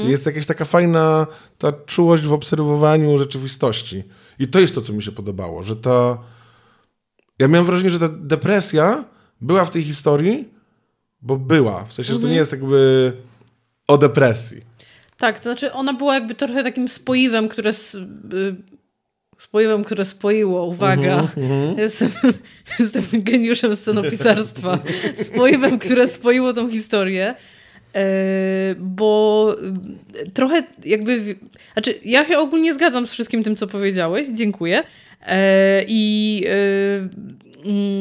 Speaker 1: Jest jakaś taka fajna ta czułość w obserwowaniu rzeczywistości. I to jest to, co mi się podobało, że ta... Ja miałem wrażenie, że ta depresja była w tej historii, bo była. W sensie, że to
Speaker 2: Mhm.
Speaker 1: nie jest jakby o depresji.
Speaker 2: Tak, to znaczy ona była jakby trochę takim spoiwem, które... y, Spoiwem, które spoiło, uwaga.
Speaker 1: Mhm,
Speaker 2: Jestem, jestem geniuszem scenopisarstwa. Spoiwem, które spoiło tą historię. E, bo y, trochę jakby. Znaczy, ja się ogólnie zgadzam z wszystkim tym, co powiedziałeś. Dziękuję. E, I. e, mm,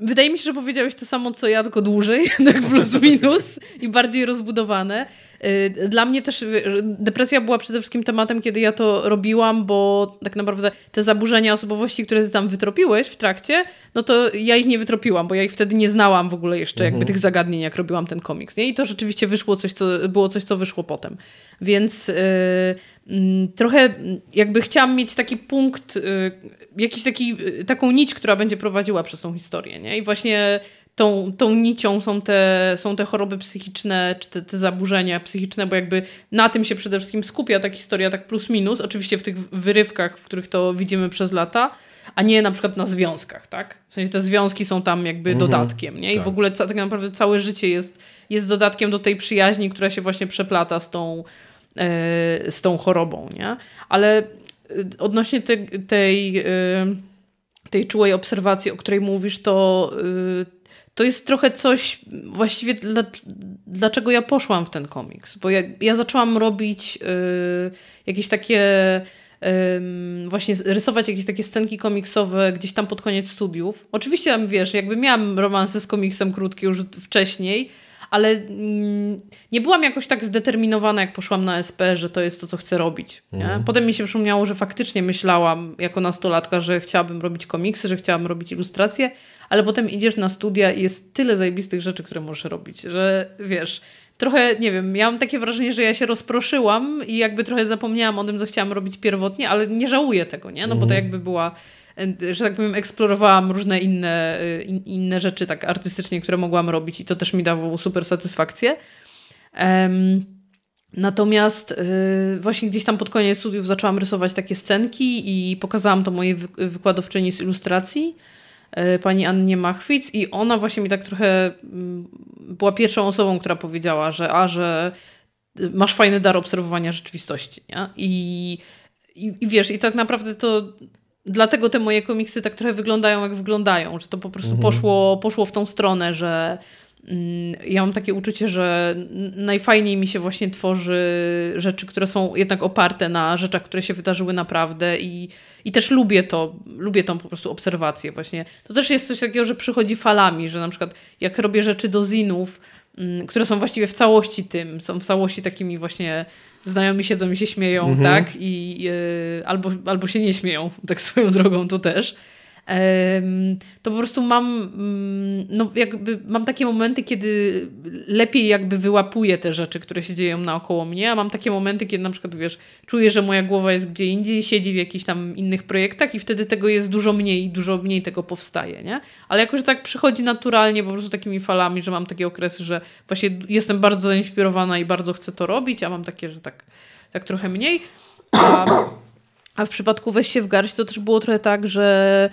Speaker 2: Wydaje mi się, że powiedziałeś to samo, co ja, tylko dłużej, tak plus minus i bardziej rozbudowane. Y, Dla mnie też y, depresja była przede wszystkim tematem, kiedy ja to robiłam, bo tak naprawdę te zaburzenia osobowości, które ty tam wytropiłeś w trakcie, no to ja ich nie wytropiłam, bo ja ich wtedy nie znałam w ogóle jeszcze jakby tych zagadnień, jak robiłam ten komiks. Nie? I to rzeczywiście wyszło coś, co, było coś, co wyszło potem. Więc y, mm, trochę jakby chciałam mieć taki punkt, y, jakiś taki, y, taką nić, która będzie prowadziła przez tą historię. Nie? I właśnie tą, tą nicią są te, są te choroby psychiczne, czy te, te zaburzenia psychiczne, bo jakby na tym się przede wszystkim skupia ta historia, tak plus minus, oczywiście w tych wyrywkach, w których to widzimy przez lata, a nie na przykład na związkach, tak? W sensie te związki są tam jakby dodatkiem, nie? I
Speaker 1: tak.
Speaker 2: w ogóle ca- tak naprawdę całe życie jest, jest dodatkiem do tej przyjaźni, która się właśnie przeplata z tą, e, z tą chorobą, nie? Ale y, odnośnie te, tej, y, tej czułej obserwacji, o której mówisz, to, to jest trochę coś właściwie dla, dlaczego ja poszłam w ten komiks. Bo ja, ja zaczęłam robić y, jakieś takie właśnie rysować jakieś takie scenki komiksowe gdzieś tam pod koniec studiów. Oczywiście tam, wiesz, jakby miałam romanse z komiksem krótkie już wcześniej, ale mm, nie byłam jakoś tak zdeterminowana, jak poszłam na SP, że to jest to, co chcę robić. Nie? Potem mi się przypomniało, że faktycznie myślałam jako nastolatka, że chciałabym robić komiksy, że chciałabym robić ilustracje, ale potem idziesz na studia i jest tyle zajebistych rzeczy, które możesz robić, że wiesz, trochę, nie wiem, miałam takie wrażenie, że ja się rozproszyłam i jakby trochę zapomniałam o tym, co chciałam robić pierwotnie, ale nie żałuję tego, nie? No bo to jakby była, że tak powiem, eksplorowałam różne inne, e, in, inne rzeczy tak artystycznie, które mogłam robić i to też mi dawało super satysfakcję. Em, Natomiast y, właśnie gdzieś tam pod koniec studiów zaczęłam rysować takie scenki i pokazałam to mojej wy- wykładowczyni z ilustracji, pani Annie Machwic i ona właśnie mi tak trochę mm, była pierwszą osobą, która powiedziała, że a, że masz fajny dar obserwowania rzeczywistości, nie? I, i, i wiesz, i tak naprawdę to dlatego te moje komiksy tak trochę wyglądają, jak wyglądają, że to po prostu poszło, poszło w tą stronę, że mm, ja mam takie uczucie, że najfajniej mi się właśnie tworzy rzeczy, które są jednak oparte na rzeczach, które się wydarzyły naprawdę i, i też lubię to, lubię tą po prostu obserwację właśnie. To też jest coś takiego, że przychodzi falami, że na przykład jak robię rzeczy do zinów, mm, które są właściwie w całości tym, są w całości takimi właśnie znajomi siedzą i się śmieją, tak? I y, albo, albo się nie śmieją, tak swoją drogą to też. To po prostu mam, mm, no jakby mam takie momenty, kiedy lepiej jakby wyłapuję te rzeczy, które się dzieją naokoło mnie, a mam takie momenty, kiedy na przykład, wiesz, czuję, że moja głowa jest gdzie indziej, siedzi w jakichś tam innych projektach i wtedy tego jest dużo mniej, dużo mniej tego powstaje, nie? Ale jakoś tak przychodzi naturalnie po prostu takimi falami, że mam takie okresy, że właśnie jestem bardzo zainspirowana i bardzo chcę to robić, a mam takie, że tak, tak trochę mniej. A a w przypadku Weź się w garść to też było trochę tak, że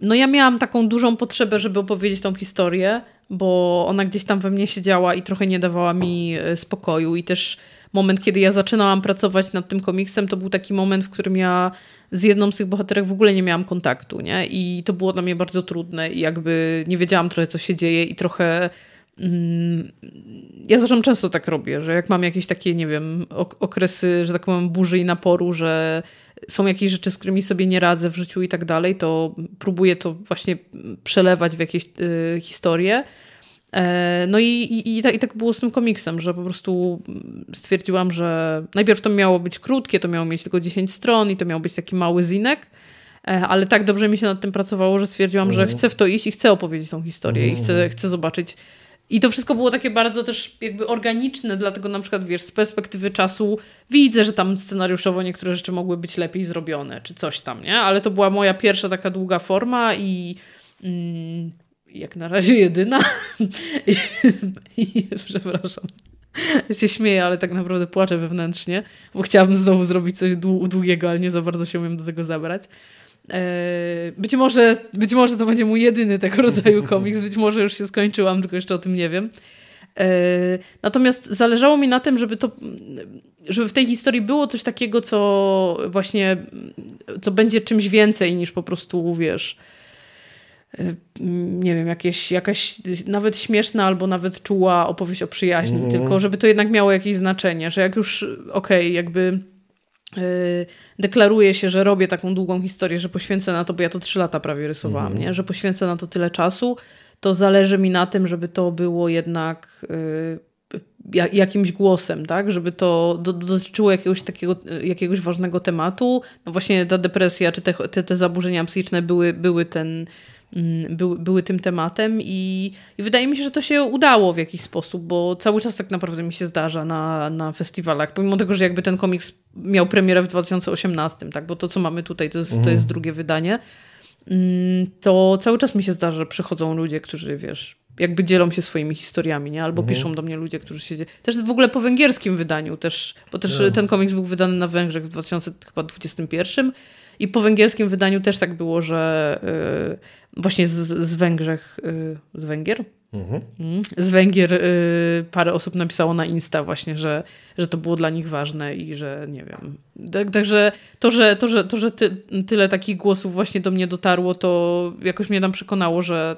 Speaker 2: no ja miałam taką dużą potrzebę, żeby opowiedzieć tą historię, bo ona gdzieś tam we mnie siedziała i trochę nie dawała mi e, spokoju. I też moment, kiedy ja zaczynałam pracować nad tym komiksem, to był taki moment, w którym ja z jedną z tych bohaterek w ogóle nie miałam kontaktu, nie? I to było dla mnie bardzo trudne i jakby nie wiedziałam trochę, co się dzieje i trochę mm, ja zresztą często tak robię, że jak mam jakieś takie, nie wiem, okresy, że tak powiem, burzy i naporu, że są jakieś rzeczy, z którymi sobie nie radzę w życiu i tak dalej, to próbuję to właśnie przelewać w jakieś y, historie. E, no i, i, i, tak, i, tak, było z tym komiksem, że po prostu stwierdziłam, że najpierw to miało być krótkie, to miało mieć tylko 10 stron i to miał być taki mały zinek, e, ale tak dobrze mi się nad tym pracowało, że stwierdziłam, że mhm. chcę w to iść i chcę opowiedzieć tą historię i chcę, mhm. chcę zobaczyć. I to wszystko było takie bardzo też jakby organiczne, dlatego na przykład wiesz, z perspektywy czasu widzę, że tam scenariuszowo niektóre rzeczy mogły być lepiej zrobione, czy coś tam, nie? Ale to była moja pierwsza taka długa forma i... Mm, jak na razie jedyna. I, i, przepraszam. Się śmieję, ale tak naprawdę płaczę wewnętrznie, bo chciałabym znowu zrobić coś długiego, ale nie za bardzo się umiem do tego zabrać. E, być może, być może to będzie mój jedyny tego rodzaju komiks, być może już się skończyłam, tylko jeszcze o tym nie wiem. E, natomiast zależało mi na tym, żeby to, żeby w tej historii było coś takiego, co właśnie, co będzie czymś więcej niż po prostu, wiesz, Y, nie wiem, jakieś, jakaś nawet śmieszna albo nawet czuła opowieść o przyjaźni, mm. tylko żeby to jednak miało jakieś znaczenie, że jak już, okej, okay, jakby yy, deklaruję się, że robię taką długą historię, że poświęcę na to, bo ja to trzy lata prawie rysowałam, mm. nie? że poświęcę na to tyle czasu, to zależy mi na tym, żeby to było jednak yy, jakimś głosem, tak? Żeby to do, dotyczyło jakiegoś takiego, jakiegoś ważnego tematu. No właśnie ta depresja, czy te, te, te zaburzenia psychiczne były, były ten Mm, były, były tym tematem i, i, wydaje mi się, że to się udało w jakiś sposób, bo cały czas tak naprawdę mi się zdarza na, na festiwalach, pomimo tego, że jakby ten komiks miał premierę w 2018, tak, bo to co mamy tutaj to jest, mhm. to jest drugie wydanie, mm, to cały czas mi się zdarza, że przychodzą ludzie, którzy wiesz, jakby dzielą się swoimi historiami, nie? Albo mhm. piszą do mnie ludzie, którzy się... Też w ogóle po węgierskim wydaniu też, bo też no. ten komiks był wydany na Węgrzech w 2021 i po węgierskim wydaniu też tak było, że yy, właśnie z, z Węgrzech, yy, z Węgier? Mhm. Mm, z Węgier yy, parę osób napisało na Insta właśnie, że, że to było dla nich ważne i że nie wiem. Tak, także to, że, to, że, to, że ty, tyle takich głosów właśnie do mnie dotarło, to jakoś mnie tam przekonało, że,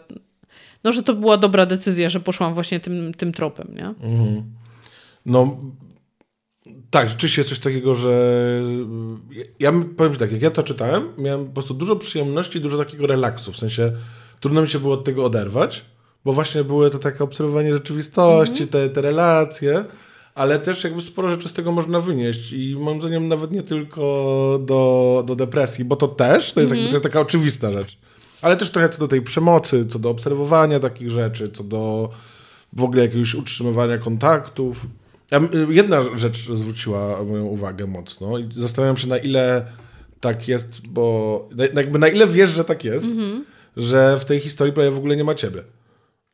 Speaker 2: no, że to była dobra decyzja, że poszłam właśnie tym, tym tropem. Nie? Mhm.
Speaker 1: No, tak, rzeczywiście jest coś takiego, że ja powiem ci tak, jak ja to czytałem, miałem po prostu dużo przyjemności, dużo takiego relaksu, w sensie trudno mi się było od tego oderwać, bo właśnie były to takie obserwowanie rzeczywistości, mm -hmm. te, te relacje, ale też jakby sporo rzeczy z tego można wynieść i moim zdaniem nawet nie tylko do, do depresji, bo to też, to jest, mm -hmm. jakby, to jest taka oczywista rzecz, ale też trochę co do tej przemocy, co do obserwowania takich rzeczy, co do w ogóle jakiegoś utrzymywania kontaktów. Jedna rzecz zwróciła moją uwagę mocno i zastanawiam się, na ile tak jest, bo jakby na ile wiesz, że tak jest, mm -hmm. że w tej historii prawie w ogóle nie ma ciebie.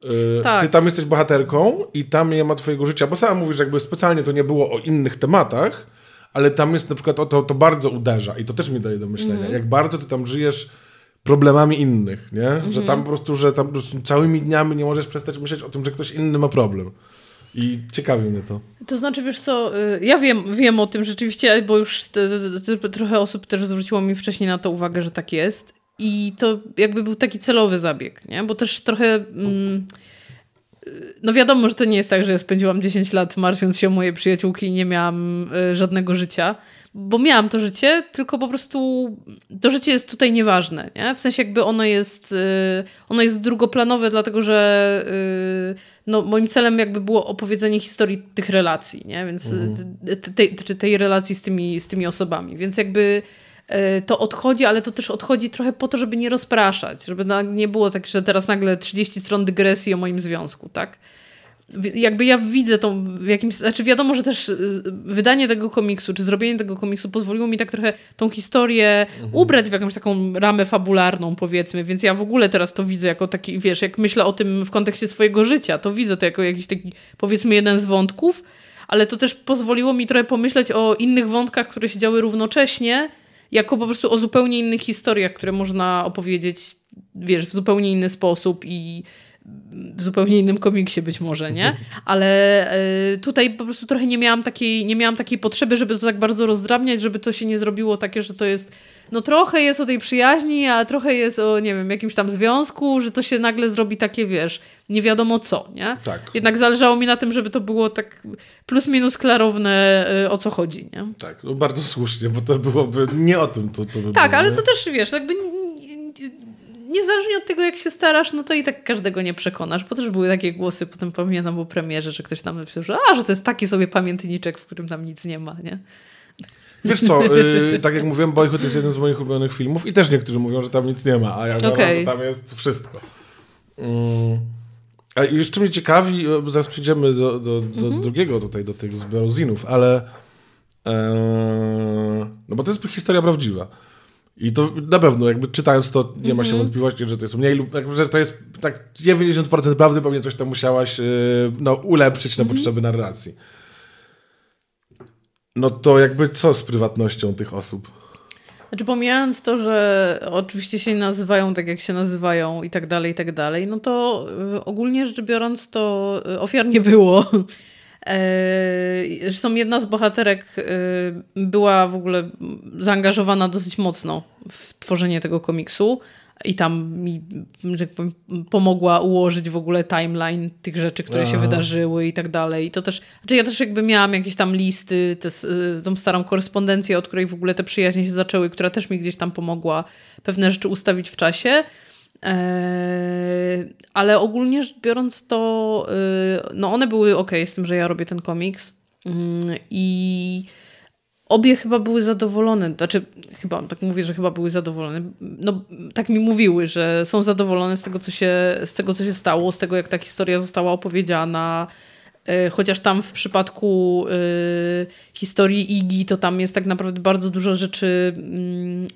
Speaker 1: Y, tak. Ty tam jesteś bohaterką i tam nie ma twojego życia, bo sama mówisz, jakby specjalnie to nie było o innych tematach, ale tam jest na przykład, o to, to bardzo uderza i to też mi daje do myślenia, mm -hmm. jak bardzo ty tam żyjesz problemami innych, nie? Mm -hmm. Że tam mhm. po prostu, że tam po prostu całymi dniami nie możesz przestać myśleć o tym, że ktoś inny ma problem. I ciekawi mnie to.
Speaker 2: To znaczy, wiesz co, y, ja wiem, wiem o tym rzeczywiście, bo już trochę osób też zwróciło mi wcześniej na to uwagę, że tak jest. I to jakby był taki celowy zabieg, nie? Bo też trochę... Mm, no wiadomo, że to nie jest tak, że ja spędziłam 10 lat martwiąc się o moje przyjaciółki i nie miałam y, żadnego życia bo miałam to życie, tylko po prostu to życie jest tutaj nieważne, nie? W sensie jakby ono jest, y, ono jest drugoplanowe, dlatego że y, no, moim celem jakby było opowiedzenie historii tych relacji, nie? Więc mhm. tej, tej, tej relacji z tymi, z tymi osobami, więc jakby y, to odchodzi, ale to też odchodzi trochę po to, żeby nie rozpraszać, żeby nie było tak, że teraz nagle 30 stron dygresji o moim związku, tak? Jakby ja widzę tą w jakimś, znaczy wiadomo, że też y, wydanie tego komiksu, czy zrobienie tego komiksu pozwoliło mi tak trochę tą historię mhm. ubrać w jakąś taką ramę fabularną, powiedzmy, więc ja w ogóle teraz to widzę jako taki, wiesz, jak myślę o tym w kontekście swojego życia, to widzę to jako jakiś taki, powiedzmy, jeden z wątków, ale to też pozwoliło mi trochę pomyśleć o innych wątkach, które się działy równocześnie, jako po prostu o zupełnie innych historiach, które można opowiedzieć, wiesz, w zupełnie inny sposób i w zupełnie innym komiksie być może, nie? Ale e, tutaj po prostu trochę nie miałam, takiej, nie miałam takiej potrzeby, żeby to tak bardzo rozdrabniać, żeby to się nie zrobiło takie, że to jest, no trochę jest o tej przyjaźni, a trochę jest o, nie wiem, jakimś tam związku, że to się nagle zrobi takie, wiesz, nie wiadomo co, nie?
Speaker 1: Tak.
Speaker 2: Jednak zależało mi na tym, żeby to było tak plus minus klarowne, e, o co chodzi, nie?
Speaker 1: Tak, no bardzo słusznie, bo to byłoby nie o tym. To, to by
Speaker 2: Tak,
Speaker 1: było,
Speaker 2: ale
Speaker 1: nie?
Speaker 2: to też, wiesz, jakby niezależnie od tego, jak się starasz, no to i tak każdego nie przekonasz, bo też były takie głosy, potem pamiętam po premierze, że ktoś tam napisał, że a, że to jest taki sobie pamiętniczek, w którym tam nic nie ma, nie?
Speaker 1: Wiesz co, y, tak jak mówiłem, Boyhood jest jeden z moich ulubionych filmów i też niektórzy mówią, że tam nic nie ma, a ja uważam,
Speaker 2: Okej.
Speaker 1: że tam jest wszystko. Mm. A jeszcze mnie ciekawi, y, zaraz przejdziemy do, do, do
Speaker 2: Mhm.
Speaker 1: drugiego tutaj, do tych zbioru zinów, ale e, no bo to jest historia prawdziwa. I to na pewno, jakby czytając to, nie ma się
Speaker 2: Mhm.
Speaker 1: wątpliwości, że to jest mniej lub, że to jest tak 90% prawdy, pewnie coś tam musiałaś y, no, ulepszyć na potrzeby narracji. No to jakby co z prywatnością tych osób?
Speaker 2: Znaczy pomijając to, że oczywiście się nazywają tak, jak się nazywają i tak dalej, i tak dalej, no to y, ogólnie rzecz biorąc to y, ofiar nie było. E, Zresztą jedna z bohaterek y, była w ogóle zaangażowana dosyć mocno w tworzenie tego komiksu i tam mi że tak powiem, pomogła ułożyć w ogóle timeline tych rzeczy, które się
Speaker 1: Aha.
Speaker 2: wydarzyły i tak dalej. I to też, znaczy ja też jakby miałam jakieś tam listy, te, y, tą starą korespondencję, od której w ogóle te przyjaźnie się zaczęły, która też mi gdzieś tam pomogła pewne rzeczy ustawić w czasie. Eee, ale ogólnie rzecz biorąc to, y, no one były ok z tym, że ja robię ten komiks. Mm, i obie chyba były zadowolone, znaczy chyba, tak mówię, że chyba były zadowolone, no tak mi mówiły, że są zadowolone z tego, co się, z tego, co się stało, z tego, jak ta historia została opowiedziana, E, Chociaż tam w przypadku y, historii Igi, to tam jest tak naprawdę bardzo dużo rzeczy mm,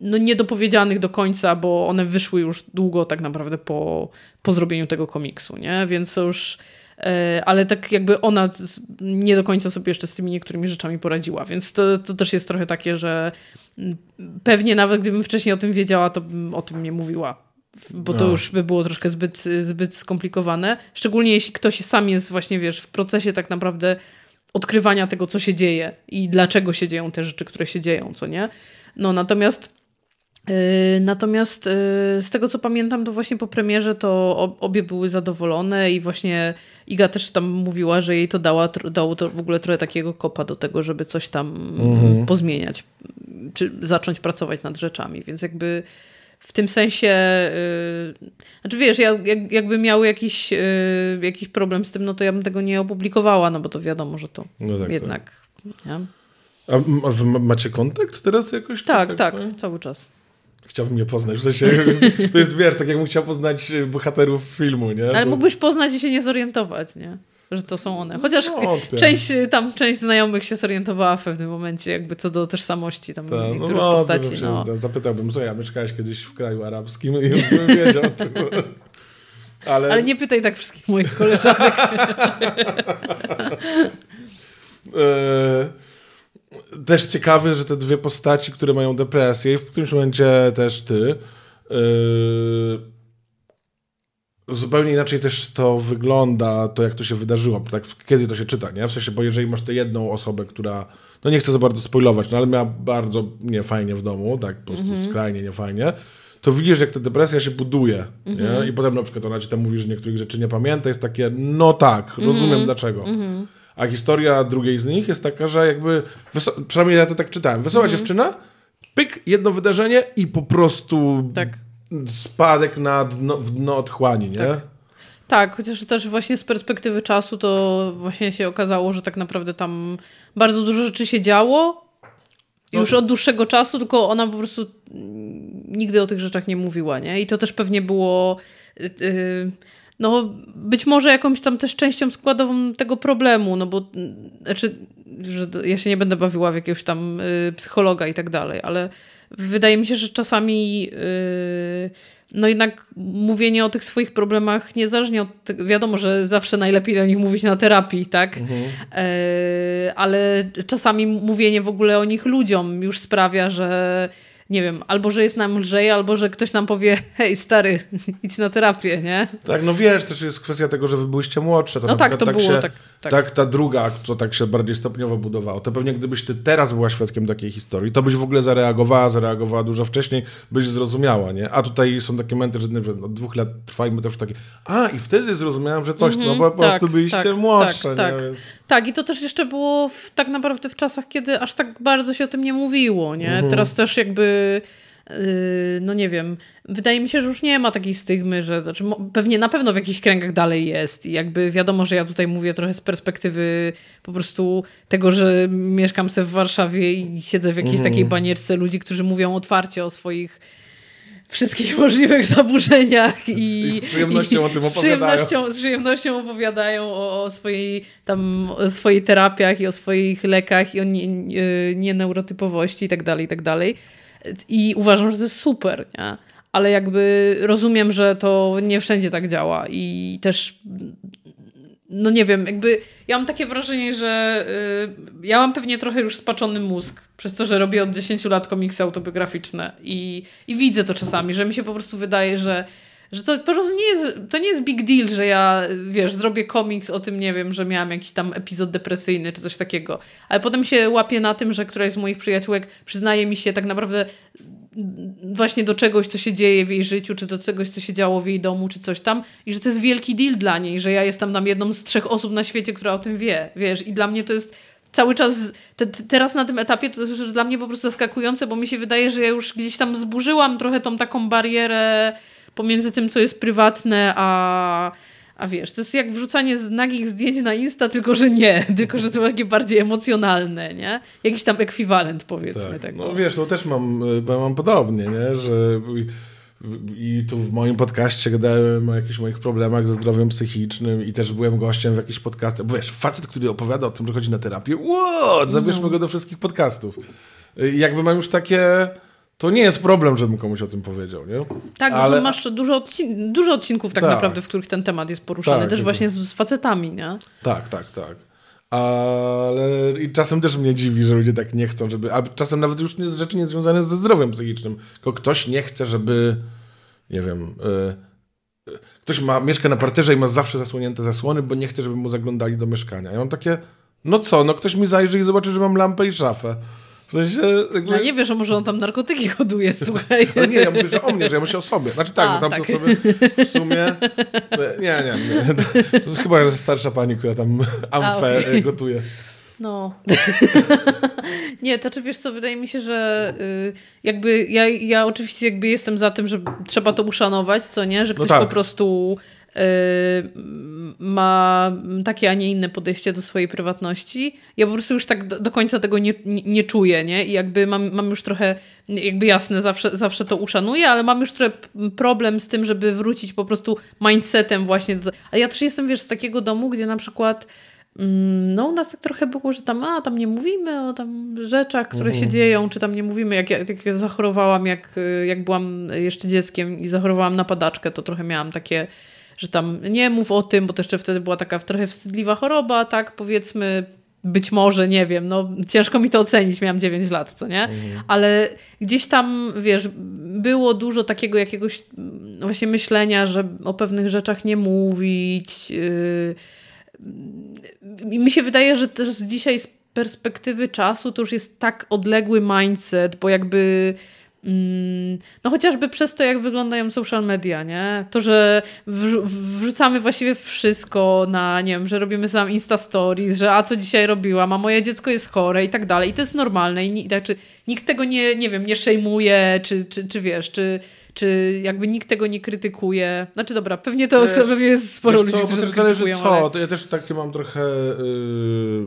Speaker 2: no, niedopowiedzianych do końca, bo one wyszły już długo tak naprawdę po, po zrobieniu tego komiksu, nie? Więc już... e, Ale tak jakby ona nie do końca sobie jeszcze z tymi niektórymi rzeczami poradziła, więc to, to też jest trochę takie, że pewnie nawet gdybym wcześniej o tym wiedziała, to bym o tym nie mówiła bo to
Speaker 1: No.
Speaker 2: już by było troszkę zbyt, zbyt skomplikowane. Szczególnie jeśli ktoś sam jest właśnie, wiesz, w procesie tak naprawdę odkrywania tego, co się dzieje i dlaczego się dzieją te rzeczy, które się dzieją, co nie? No natomiast yy, natomiast yy, z tego, co pamiętam, to właśnie po premierze to ob- obie były zadowolone i właśnie Iga też tam mówiła, że jej to dała, dało to w ogóle trochę takiego kopa do tego, żeby coś tam
Speaker 1: Mhm.
Speaker 2: pozmieniać, czy zacząć pracować nad rzeczami, więc jakby w tym sensie, yy, znaczy wiesz, ja, jak, jakby miały jakiś, yy, jakiś problem z tym, no to ja bym tego nie opublikowała, no bo to wiadomo, że to
Speaker 1: No tak,
Speaker 2: jednak. Nie?
Speaker 1: A, a wy ma- macie kontakt teraz jakoś?
Speaker 2: Tak, tak,
Speaker 1: no?
Speaker 2: cały czas.
Speaker 1: Chciałbym je poznać, w sensie, to jest, wiesz, tak jakbym chciał poznać y, bohaterów filmu, nie?
Speaker 2: Ale
Speaker 1: to...
Speaker 2: mógłbyś poznać i się nie zorientować, nie? Że to są one. Chociaż
Speaker 1: No,
Speaker 2: część, y, tam część znajomych się zorientowała w pewnym momencie, jakby co do tożsamości tam
Speaker 1: Ta, no,
Speaker 2: niektórych
Speaker 1: no,
Speaker 2: postaci. No.
Speaker 1: Zapytałbym, co ja mieszkałeś kiedyś w kraju arabskim i już bym wiedział. Czy... Ale,
Speaker 2: Ale nie pytaj tak wszystkich moich koleżanek.
Speaker 1: też ciekawe, że te dwie postaci, które mają depresję i w którymś momencie też ty, e, zupełnie inaczej też to wygląda, to jak to się wydarzyło, tak, kiedy to się czyta, nie? W sensie, bo jeżeli masz tę jedną osobę, która, no nie chcę za bardzo spoilować, no ale miała bardzo niefajnie w domu, tak, po prostu skrajnie niefajnie, to widzisz, jak ta depresja się buduje, nie? I potem na przykład ona ci tam mówi, że niektórych rzeczy nie pamięta, jest takie, no tak, rozumiem dlaczego. A historia drugiej z nich jest taka, że jakby, przynajmniej ja to tak czytałem, wesoła dziewczyna, pyk, jedno wydarzenie i po prostu
Speaker 2: Tak.
Speaker 1: spadek na dno, w dno otchłani, nie?
Speaker 2: Tak. Tak, chociaż też właśnie z perspektywy czasu to właśnie się okazało, że tak naprawdę tam bardzo dużo rzeczy się działo. Już od dłuższego czasu, tylko ona po prostu nigdy o tych rzeczach nie mówiła, nie? I to też pewnie było yy, no być może jakąś tam też częścią składową tego problemu, no bo znaczy, że ja się nie będę bawiła w jakiegoś tam y, psychologa i tak dalej, ale wydaje mi się, że czasami y, no jednak mówienie o tych swoich problemach, niezależnie od tego, wiadomo, że zawsze najlepiej o nich mówić na terapii, tak? E, ale czasami mówienie w ogóle o nich ludziom już sprawia, że nie wiem, albo że jest nam lżej, albo że ktoś nam powie, hej stary, idź na terapię, nie?
Speaker 1: Tak, no wiesz, też jest kwestia tego, że wy byliście młodsze. To
Speaker 2: No tak, to było,
Speaker 1: się,
Speaker 2: tak, tak.
Speaker 1: tak, ta druga, co tak się bardziej stopniowo budowało, to pewnie gdybyś ty teraz była świadkiem takiej historii, to byś w ogóle zareagowała, zareagowała dużo wcześniej, byś zrozumiała, nie? A tutaj są takie momenty, że od dwóch lat trwa i my też takie, a i wtedy zrozumiałem, że coś, no bo po
Speaker 2: tak,
Speaker 1: prostu byliście
Speaker 2: tak,
Speaker 1: młodsze,
Speaker 2: tak,
Speaker 1: nie?
Speaker 2: tak.
Speaker 1: Więc...
Speaker 2: Tak, i to też jeszcze było w, tak naprawdę w czasach, kiedy aż tak bardzo się o tym nie mówiło, nie? Teraz też jakby, yy, no nie wiem, wydaje mi się, że już nie ma takiej stygmy, że znaczy, pewnie na pewno w jakichś kręgach dalej jest i jakby wiadomo, że ja tutaj mówię trochę z perspektywy po prostu tego, że mieszkam sobie w Warszawie i siedzę w jakiejś takiej banierce ludzi, którzy mówią otwarcie o swoich wszystkich możliwych zaburzeniach i,
Speaker 1: I z przyjemnością o tym
Speaker 2: z
Speaker 1: opowiadają.
Speaker 2: przyjemnością, z przyjemnością opowiadają o, o swojej tam, o swojej terapiach i o swoich lekach i o nie, nie, nieneurotypowości i tak dalej, i tak dalej. I uważam, że to jest super, nie? Ale jakby rozumiem, że to nie wszędzie tak działa i też no nie wiem, jakby ja mam takie wrażenie, że y, ja mam pewnie trochę już spaczony mózg przez to, że robię od 10 lat komiksy autobiograficzne i, i widzę to czasami, że mi się po prostu wydaje, że, że to po prostu nie jest, to nie jest big deal, że ja, wiesz, zrobię komiks o tym, nie wiem, że miałam jakiś tam epizod depresyjny czy coś takiego, ale potem się łapię na tym, że któraś z moich przyjaciółek przyznaje mi się tak naprawdę właśnie do czegoś, co się dzieje w jej życiu, czy do czegoś, co się działo w jej domu, czy coś tam i że to jest wielki deal dla niej, że ja jestem tam jedną z trzech osób na świecie, która o tym wie, wiesz, i dla mnie to jest cały czas, te, te, teraz na tym etapie to jest już dla mnie po prostu zaskakujące, bo mi się wydaje, że ja już gdzieś tam zburzyłam trochę tą taką barierę pomiędzy tym, co jest prywatne, a a wiesz, to jest jak wrzucanie nagich zdjęć na Insta, tylko że nie, tylko że to takie bardziej emocjonalne, nie? Jakiś tam ekwiwalent powiedzmy
Speaker 1: Tak.
Speaker 2: tego.
Speaker 1: No wiesz, no też mam, y, mam podobnie, nie? że i- tu w moim podcaście gadałem o jakichś moich problemach ze zdrowiem psychicznym i też byłem gościem w jakichś podcastach. Bo wiesz, facet, który opowiada o tym, że chodzi na terapię, what? zabierzmy
Speaker 2: No.
Speaker 1: go do wszystkich podcastów. I jakby mam już takie... To nie jest problem, żebym komuś o tym powiedział, nie?
Speaker 2: Tak,
Speaker 1: Ale-
Speaker 2: masz dużo, odcin- dużo odcinków tak,
Speaker 1: Tak.
Speaker 2: naprawdę, w których ten temat jest poruszany,
Speaker 1: Tak,
Speaker 2: też właśnie z, z facetami, nie?
Speaker 1: Tak, tak, tak. Ale i czasem też mnie dziwi, że ludzie tak nie chcą, żeby. A czasem nawet już nie, rzeczy nie związane ze zdrowiem psychicznym. Tylko ktoś nie chce, żeby. Nie wiem. y, y, ktoś ma, mieszka na parterze i ma zawsze zasłonięte zasłony, bo nie chce, żeby mu zaglądali do mieszkania. Ja mam takie. No co, no ktoś mi zajrzy i zobaczy, że mam lampę i szafę. Sensie. Jakby,
Speaker 2: No nie wiesz, że może on tam narkotyki hoduje, słuchaj.
Speaker 1: no nie, ja mówię, że o mnie, że ja myślę o sobie. Znaczy tak,
Speaker 2: A,
Speaker 1: no tam
Speaker 2: tak.
Speaker 1: to sobie w sumie... Nie, nie, nie. To jest chyba starsza pani, która tam amfę
Speaker 2: okej.
Speaker 1: gotuje.
Speaker 2: No. nie, to czy wiesz co, wydaje mi się, że y, jakby ja, ja oczywiście jakby jestem za tym, że trzeba to uszanować, co nie? Że ktoś
Speaker 1: tak.
Speaker 2: po prostu ma takie, a nie inne podejście do swojej prywatności. Ja po prostu już tak do, do końca tego nie, nie, nie czuję, nie? I jakby mam, mam już trochę, jakby jasne, zawsze, zawsze to uszanuję, ale mam już trochę problem z tym, żeby wrócić po prostu mindsetem właśnie do... A ja też jestem, wiesz, z takiego domu, gdzie na przykład Mm, No, u nas tak trochę było, że tam, a tam nie mówimy o tam rzeczach, które się dzieją, czy tam nie mówimy. Jak ja, jak ja zachorowałam, jak, y, jak byłam jeszcze dzieckiem i zachorowałam na padaczkę, to trochę miałam takie, że tam nie mów o tym, bo to jeszcze wtedy była taka trochę wstydliwa choroba, tak powiedzmy. Być może, nie wiem, no ciężko mi to ocenić, miałam 9 lat, co nie? Ale gdzieś tam, wiesz, było dużo takiego jakiegoś mm, właśnie myślenia, że o pewnych rzeczach nie mówić, yy, i mi się wydaje, że też dzisiaj z perspektywy czasu to już jest tak odległy mindset, bo jakby no chociażby przez to, jak wyglądają social media, nie? To, że wrzu- wrzucamy właściwie wszystko na, nie wiem, że robimy sam Insta Stories, że a co dzisiaj robiłam, a moje dziecko jest chore i tak dalej. I to jest normalne. I ni- znaczy, nikt tego nie, nie wiem, nie szejmuje, czy, czy, czy wiesz, czy, czy jakby nikt tego nie krytykuje. Znaczy dobra, pewnie to
Speaker 1: Wiesz,
Speaker 2: pewnie jest sporo
Speaker 1: Wiesz
Speaker 2: ludzi,
Speaker 1: co,
Speaker 2: którzy
Speaker 1: to
Speaker 2: to krytykują.
Speaker 1: co.
Speaker 2: ale-
Speaker 1: To ja też takie mam trochę yy,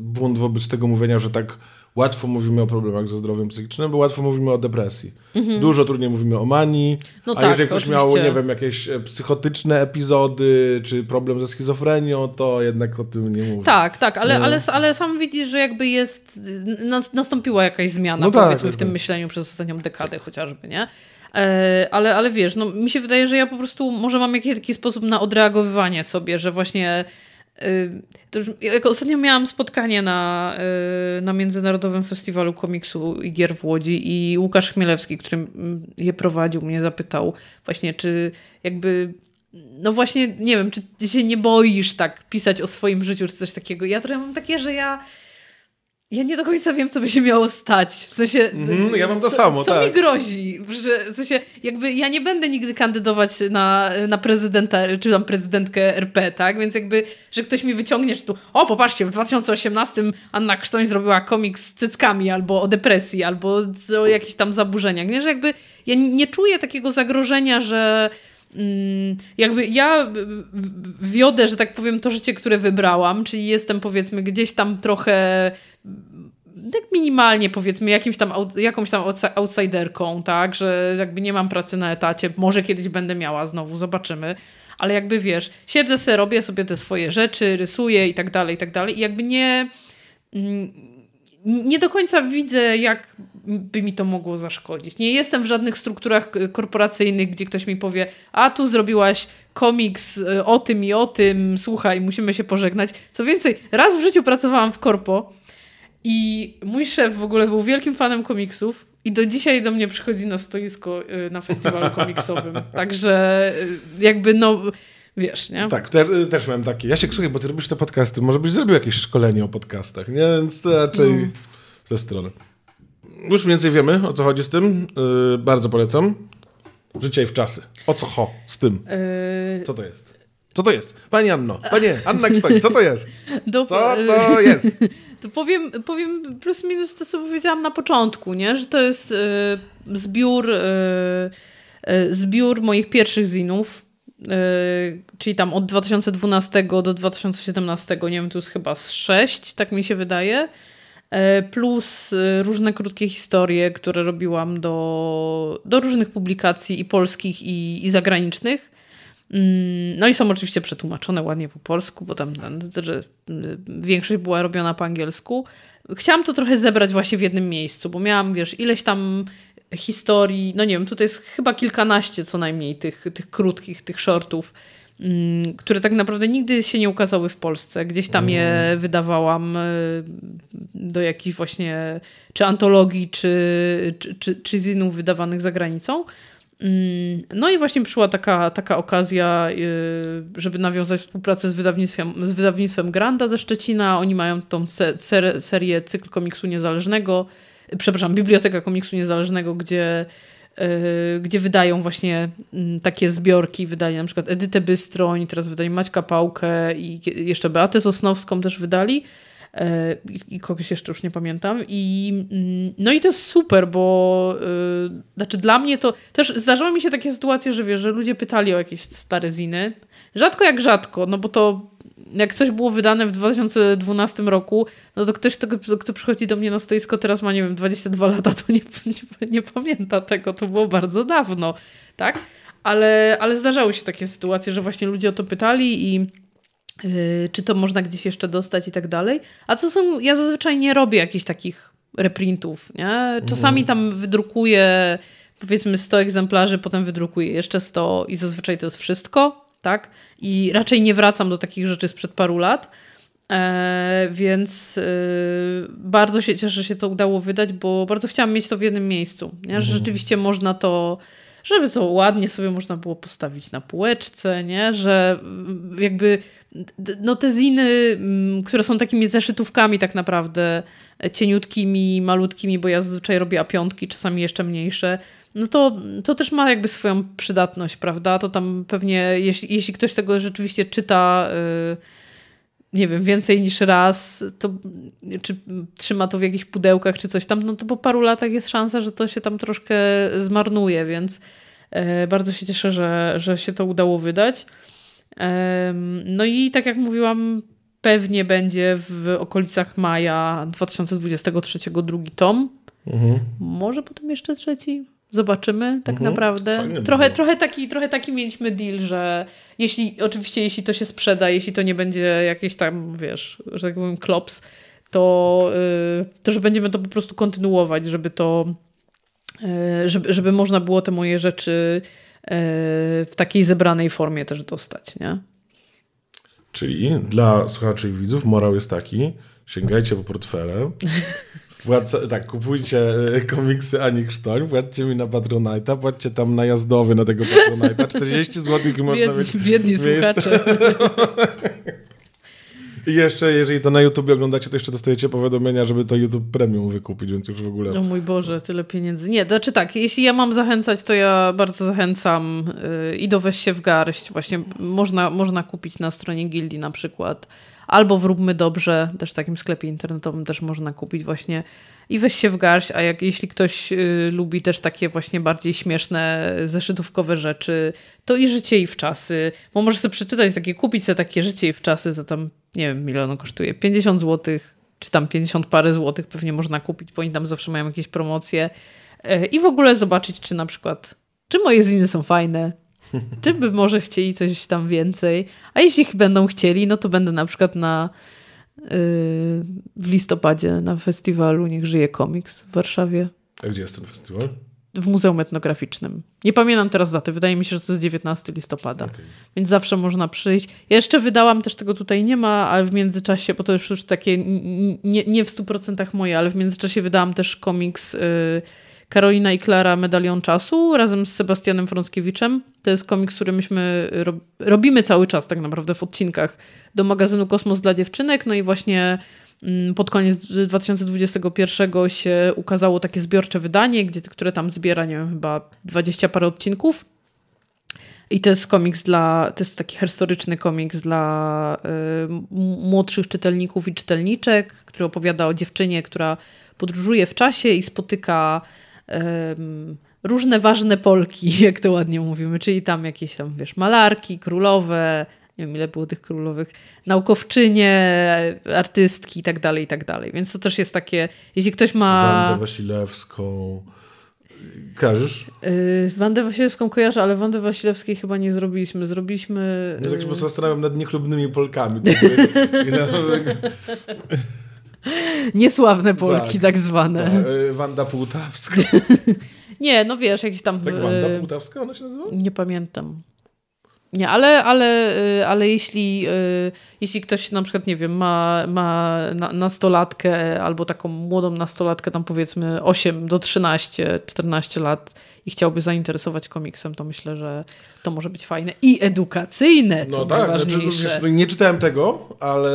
Speaker 1: błąd wobec tego mówienia, że tak łatwo mówimy o problemach ze zdrowiem psychicznym, bo łatwo mówimy o depresji. Dużo trudniej mówimy o manii.
Speaker 2: Mhm. No
Speaker 1: a
Speaker 2: tak,
Speaker 1: jeżeli ktoś miał,
Speaker 2: oczywiście.
Speaker 1: nie wiem, jakieś e, psychotyczne epizody, czy problem ze schizofrenią, to jednak o tym nie mówi.
Speaker 2: Tak, tak, ale,
Speaker 1: No.
Speaker 2: ale, ale sam widzisz, że jakby jest, nas, nastąpiła jakaś zmiana,
Speaker 1: No tak,
Speaker 2: powiedzmy,
Speaker 1: tak,
Speaker 2: w tym
Speaker 1: tak.
Speaker 2: myśleniu przez ostatnią dekadę chociażby, nie? E, ale, ale wiesz, no, mi się wydaje, że ja po prostu może mam jakiś taki sposób na odreagowywanie sobie, że właśnie jak ostatnio miałam spotkanie na, y, na Międzynarodowym Festiwalu Komiksu i Gier w Łodzi i Łukasz Chmielewski, który je prowadził, mnie zapytał właśnie, czy jakby no właśnie, nie wiem, czy ty się nie boisz tak pisać o swoim życiu, czy coś takiego. Ja trochę mam takie, że ja ja nie do końca wiem, co by się miało stać. W sensie.
Speaker 1: Mhm, ja mam to
Speaker 2: co,
Speaker 1: samo,
Speaker 2: Co
Speaker 1: tak.
Speaker 2: mi grozi? Że, w sensie, jakby ja nie będę nigdy kandydować na, na prezydenta, czy tam prezydentkę RP, tak? Więc jakby, że ktoś mi wyciągnie, że tu, o popatrzcie, w 2018 Anna Krztoń zrobiła komiks z cyckami, albo o depresji, albo o jakichś tam zaburzeniach. Nie, że jakby ja nie czuję takiego zagrożenia, że mm, jakby ja wiodę, że tak powiem, to życie, które wybrałam, czyli jestem powiedzmy gdzieś tam trochę tak minimalnie powiedzmy jakimś tam, jakąś tam outsiderką, tak, że jakby nie mam pracy na etacie, może kiedyś będę miała znowu, zobaczymy, ale jakby wiesz, siedzę sobie, robię sobie te swoje rzeczy, rysuję i tak dalej, i tak dalej i jakby nie mm, nie do końca widzę, jak by mi to mogło zaszkodzić. Nie jestem w żadnych strukturach korporacyjnych, gdzie ktoś mi powie, a tu zrobiłaś komiks y, o tym i o tym, słuchaj, musimy się pożegnać. Co więcej, raz w życiu pracowałam w korpo i mój szef w ogóle był wielkim fanem komiksów i do dzisiaj do mnie przychodzi na stoisko y, na festiwalu komiksowym. Także y, jakby no wiesz, nie?
Speaker 1: Tak, te, też miałem takie. Ja się słuchaj, bo ty robisz te podcasty, może byś zrobił jakieś szkolenie o podcastach, nie? Więc raczej mm. w tę stronę. Już mniej więcej wiemy, o co chodzi z tym. Yy, bardzo polecam. Życie i w czasy. O co ho z tym? Yy... Co to jest? Co to jest? Pani Anno, panie, Anna Krztoń, co to jest? Co to jest?
Speaker 2: To powiem, powiem plus minus to, co powiedziałam na początku, nie? że to jest yy, zbiór, yy, zbiór moich pierwszych zinów, czyli tam od 2012 do 2017, nie wiem, tu jest chyba z 6, tak mi się wydaje. Yy, plus yy, różne krótkie historie, które robiłam do, do różnych publikacji i polskich, i, i zagranicznych. Mm, no i są oczywiście przetłumaczone ładnie po polsku, bo tam że większość była robiona po angielsku. Chciałam to trochę zebrać właśnie w jednym miejscu, bo miałam, wiesz, ileś tam historii, no nie wiem, tutaj jest chyba kilkanaście co najmniej tych, tych krótkich, tych shortów, mm, które tak naprawdę nigdy się nie ukazały w Polsce. Gdzieś tam je mhm. wydawałam e, do jakichś właśnie czy antologii, czy, czy, czy, czy zinów wydawanych za granicą. Mm, no i właśnie przyszła taka, taka okazja, e, żeby nawiązać współpracę z wydawnictwem, z wydawnictwem Granda ze Szczecina. Oni mają tą ser, serię cykl komiksu niezależnego, przepraszam, Biblioteka Komiksu Niezależnego, gdzie, yy, gdzie wydają właśnie yy, takie zbiorki. Wydali na przykład Edytę Bystroń, teraz wydali Maćka Pałkę i jeszcze Beatę Sosnowską też wydali. E, i kogoś jeszcze już nie pamiętam. I, mm, no i to jest super, bo yy, znaczy dla mnie to też zdarzały mi się takie sytuacje, że wiesz, że ludzie pytali o jakieś stare ziny. Rzadko jak rzadko, no bo to jak coś było wydane w 2012 roku, no to ktoś, kto, kto przychodzi do mnie na stoisko, teraz ma, nie wiem, 22 lata, to nie, nie, nie pamięta tego, to było bardzo dawno, tak? Ale, ale zdarzały się takie sytuacje, że właśnie ludzie o to pytali i yy, czy to można gdzieś jeszcze dostać i tak dalej. A to są, ja zazwyczaj nie robię jakichś takich reprintów, nie? Czasami mhm. tam wydrukuję powiedzmy 100 egzemplarzy, potem wydrukuję jeszcze 100 i zazwyczaj to jest wszystko tak? I raczej nie wracam do takich rzeczy sprzed paru lat. E, więc e, bardzo się cieszę, że się to udało wydać, bo bardzo chciałam mieć to w jednym miejscu. Nie? Że mhm. rzeczywiście można to, żeby to ładnie sobie można było postawić na półeczce, nie? że mm, jakby no te ziny, mm, które są takimi zeszytówkami tak naprawdę, cieniutkimi, malutkimi, bo ja zazwyczaj robię A5, czasami jeszcze mniejsze, no to, to też ma jakby swoją przydatność, prawda? To tam pewnie, jeśli, jeśli ktoś tego rzeczywiście czyta, yy, nie wiem, więcej niż raz, to czy trzyma to w jakichś pudełkach czy coś tam, no to po paru latach jest szansa, że to się tam troszkę zmarnuje, więc yy, bardzo się cieszę, że, że się to udało wydać. No i tak jak mówiłam, pewnie będzie w okolicach maja 2023 drugi tom. Mhm. Może potem jeszcze trzeci, Zobaczymy tak mhm. naprawdę. trochę, trochę, taki, trochę taki mieliśmy deal, że jeśli, oczywiście jeśli to się sprzeda, jeśli to nie będzie jakieś tam, wiesz, że tak powiem, klops, to, yy, to że będziemy to po prostu kontynuować, żeby to, yy, żeby, żeby można było te moje rzeczy yy, w takiej zebranej formie też dostać, nie?
Speaker 1: Czyli dla słuchaczy i widzów morał jest taki, sięgajcie po portfele, Płaca, tak, kupujcie e, komiksy Ani Krztoń, płaccie mi na Patronite'a, płaccie tam najazdowy na tego Patronite'a, 40 zł i można
Speaker 2: Biedni,
Speaker 1: mieć
Speaker 2: biedni
Speaker 1: miejsce.
Speaker 2: słuchacze.
Speaker 1: I jeszcze, jeżeli to na YouTube oglądacie, to jeszcze dostajecie powiadomienia, żeby to YouTube Premium wykupić, więc już w ogóle...
Speaker 2: O mój Boże, tyle pieniędzy. Nie, znaczy tak, jeśli ja mam zachęcać, to ja bardzo zachęcam yy, i do weź się w garść. Właśnie można, można kupić na stronie Gildii na przykład. Albo wróbmy dobrze, też w takim sklepie internetowym też można kupić właśnie i weź się w garść, a jak jeśli ktoś y, lubi też takie właśnie bardziej śmieszne, zeszytówkowe rzeczy, to i życie i w czasy, bo możesz sobie przeczytać takie, kupić sobie takie życie i w czasy, to tam, nie wiem, ile ono kosztuje, 50 zł, czy tam 50 parę złotych pewnie można kupić, bo oni tam zawsze mają jakieś promocje. Y, i w ogóle zobaczyć, czy na przykład, czy moje ziny są fajne, czy by może chcieli coś tam więcej? A jeśli będą chcieli, no to będę na przykład na yy, w listopadzie na festiwalu Niech żyje komiks w Warszawie.
Speaker 1: A gdzie jest ten festiwal?
Speaker 2: W Muzeum Etnograficznym. Nie pamiętam teraz daty. Wydaje mi się, że to jest 19 listopada.
Speaker 1: Okay.
Speaker 2: Więc zawsze można przyjść. Ja jeszcze wydałam, też tego tutaj nie ma, ale w międzyczasie, bo to już, takie nie, nie w 100% moje, ale w międzyczasie wydałam też komiks yy, Karolina i Klara Medalion Czasu razem z Sebastianem Frąckiewiczem. To jest komiks, który myśmy rob robimy cały czas tak naprawdę w odcinkach do magazynu Kosmos dla dziewczynek. No i właśnie mm, pod koniec 2021 się ukazało takie zbiorcze wydanie, gdzie, które tam zbiera, nie wiem, chyba 20 parę odcinków. I to jest komiks dla, to jest taki historyczny komiks dla y, młodszych czytelników i czytelniczek, który opowiada o dziewczynie, która podróżuje w czasie i spotyka różne ważne Polki, jak to ładnie mówimy, czyli tam jakieś tam, wiesz, malarki, królowe, nie wiem ile było tych królowych, naukowczynie, artystki i tak dalej, i tak dalej. Więc to też jest takie, jeśli ktoś ma...
Speaker 1: Wandę Wasilewską... Kojarzysz?
Speaker 2: Yy, Wandę Wasilewską kojarzę, ale Wandę Wasilewskiej chyba nie zrobiliśmy. Zrobiliśmy...
Speaker 1: Ja tak się po prostu zastanawiam nad niechlubnymi Polkami.
Speaker 2: Niesławne Polki tak, tak zwane.
Speaker 1: Ta, y, Wanda Półtawska.
Speaker 2: nie, no wiesz, jakieś tam...
Speaker 1: Tak Wanda Półtawska ona się nazywa?
Speaker 2: Nie pamiętam. Nie, ale, ale, y, ale jeśli, jeśli ktoś na przykład, nie wiem, ma, ma nastolatkę albo taką młodą nastolatkę, tam powiedzmy 8 do 13, 14 lat i chciałby zainteresować komiksem, to myślę, że to może być fajne i edukacyjne, co no tak. Znaczy,
Speaker 1: nie czytałem tego, ale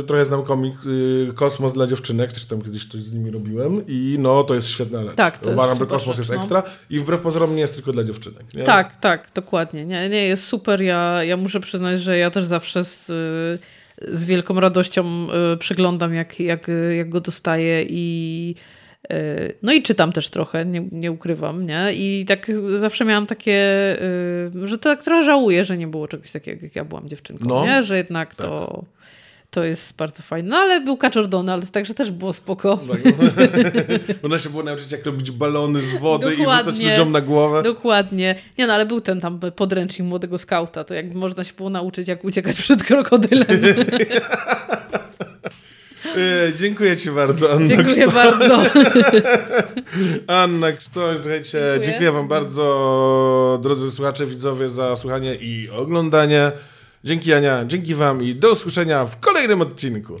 Speaker 1: y, trochę znam komik y, Kosmos dla dziewczynek, też tam kiedyś coś z nimi robiłem i no to jest świetna rzecz.
Speaker 2: Tak, to
Speaker 1: Uważam, że Kosmos jest no. ekstra i wbrew pozorom nie jest tylko dla dziewczynek. Nie?
Speaker 2: Tak, tak, dokładnie. Nie, nie jest super. Ja, ja muszę przyznać, że ja też zawsze z, z wielką radością y, przyglądam, jak, jak, jak go dostaję i y, no i czytam też trochę, nie, nie ukrywam, nie? I tak zawsze miałam takie, y, że tak trochę żałuję, że nie było czegoś takiego, jak ja byłam dziewczynką, no, nie? Że jednak tak. to to jest bardzo fajne. No ale był Kaczor Donald, także też było spoko.
Speaker 1: Ona się było nauczyć, jak robić balony z wody Dokładnie. i rzucać ludziom na głowę.
Speaker 2: Dokładnie. Nie no, ale był ten tam podręcznik młodego skauta, to jak można się było nauczyć, jak uciekać przed krokodylem.
Speaker 1: E, dziękuję Ci bardzo, Anna
Speaker 2: Dziękuję bardzo.
Speaker 1: Anna Krztoń, słuchajcie, dziękuję. dziękuję Wam bardzo, drodzy słuchacze, widzowie, za słuchanie i oglądanie. Dzięki Ania, dzięki Wam i do usłyszenia w kolejnym odcinku.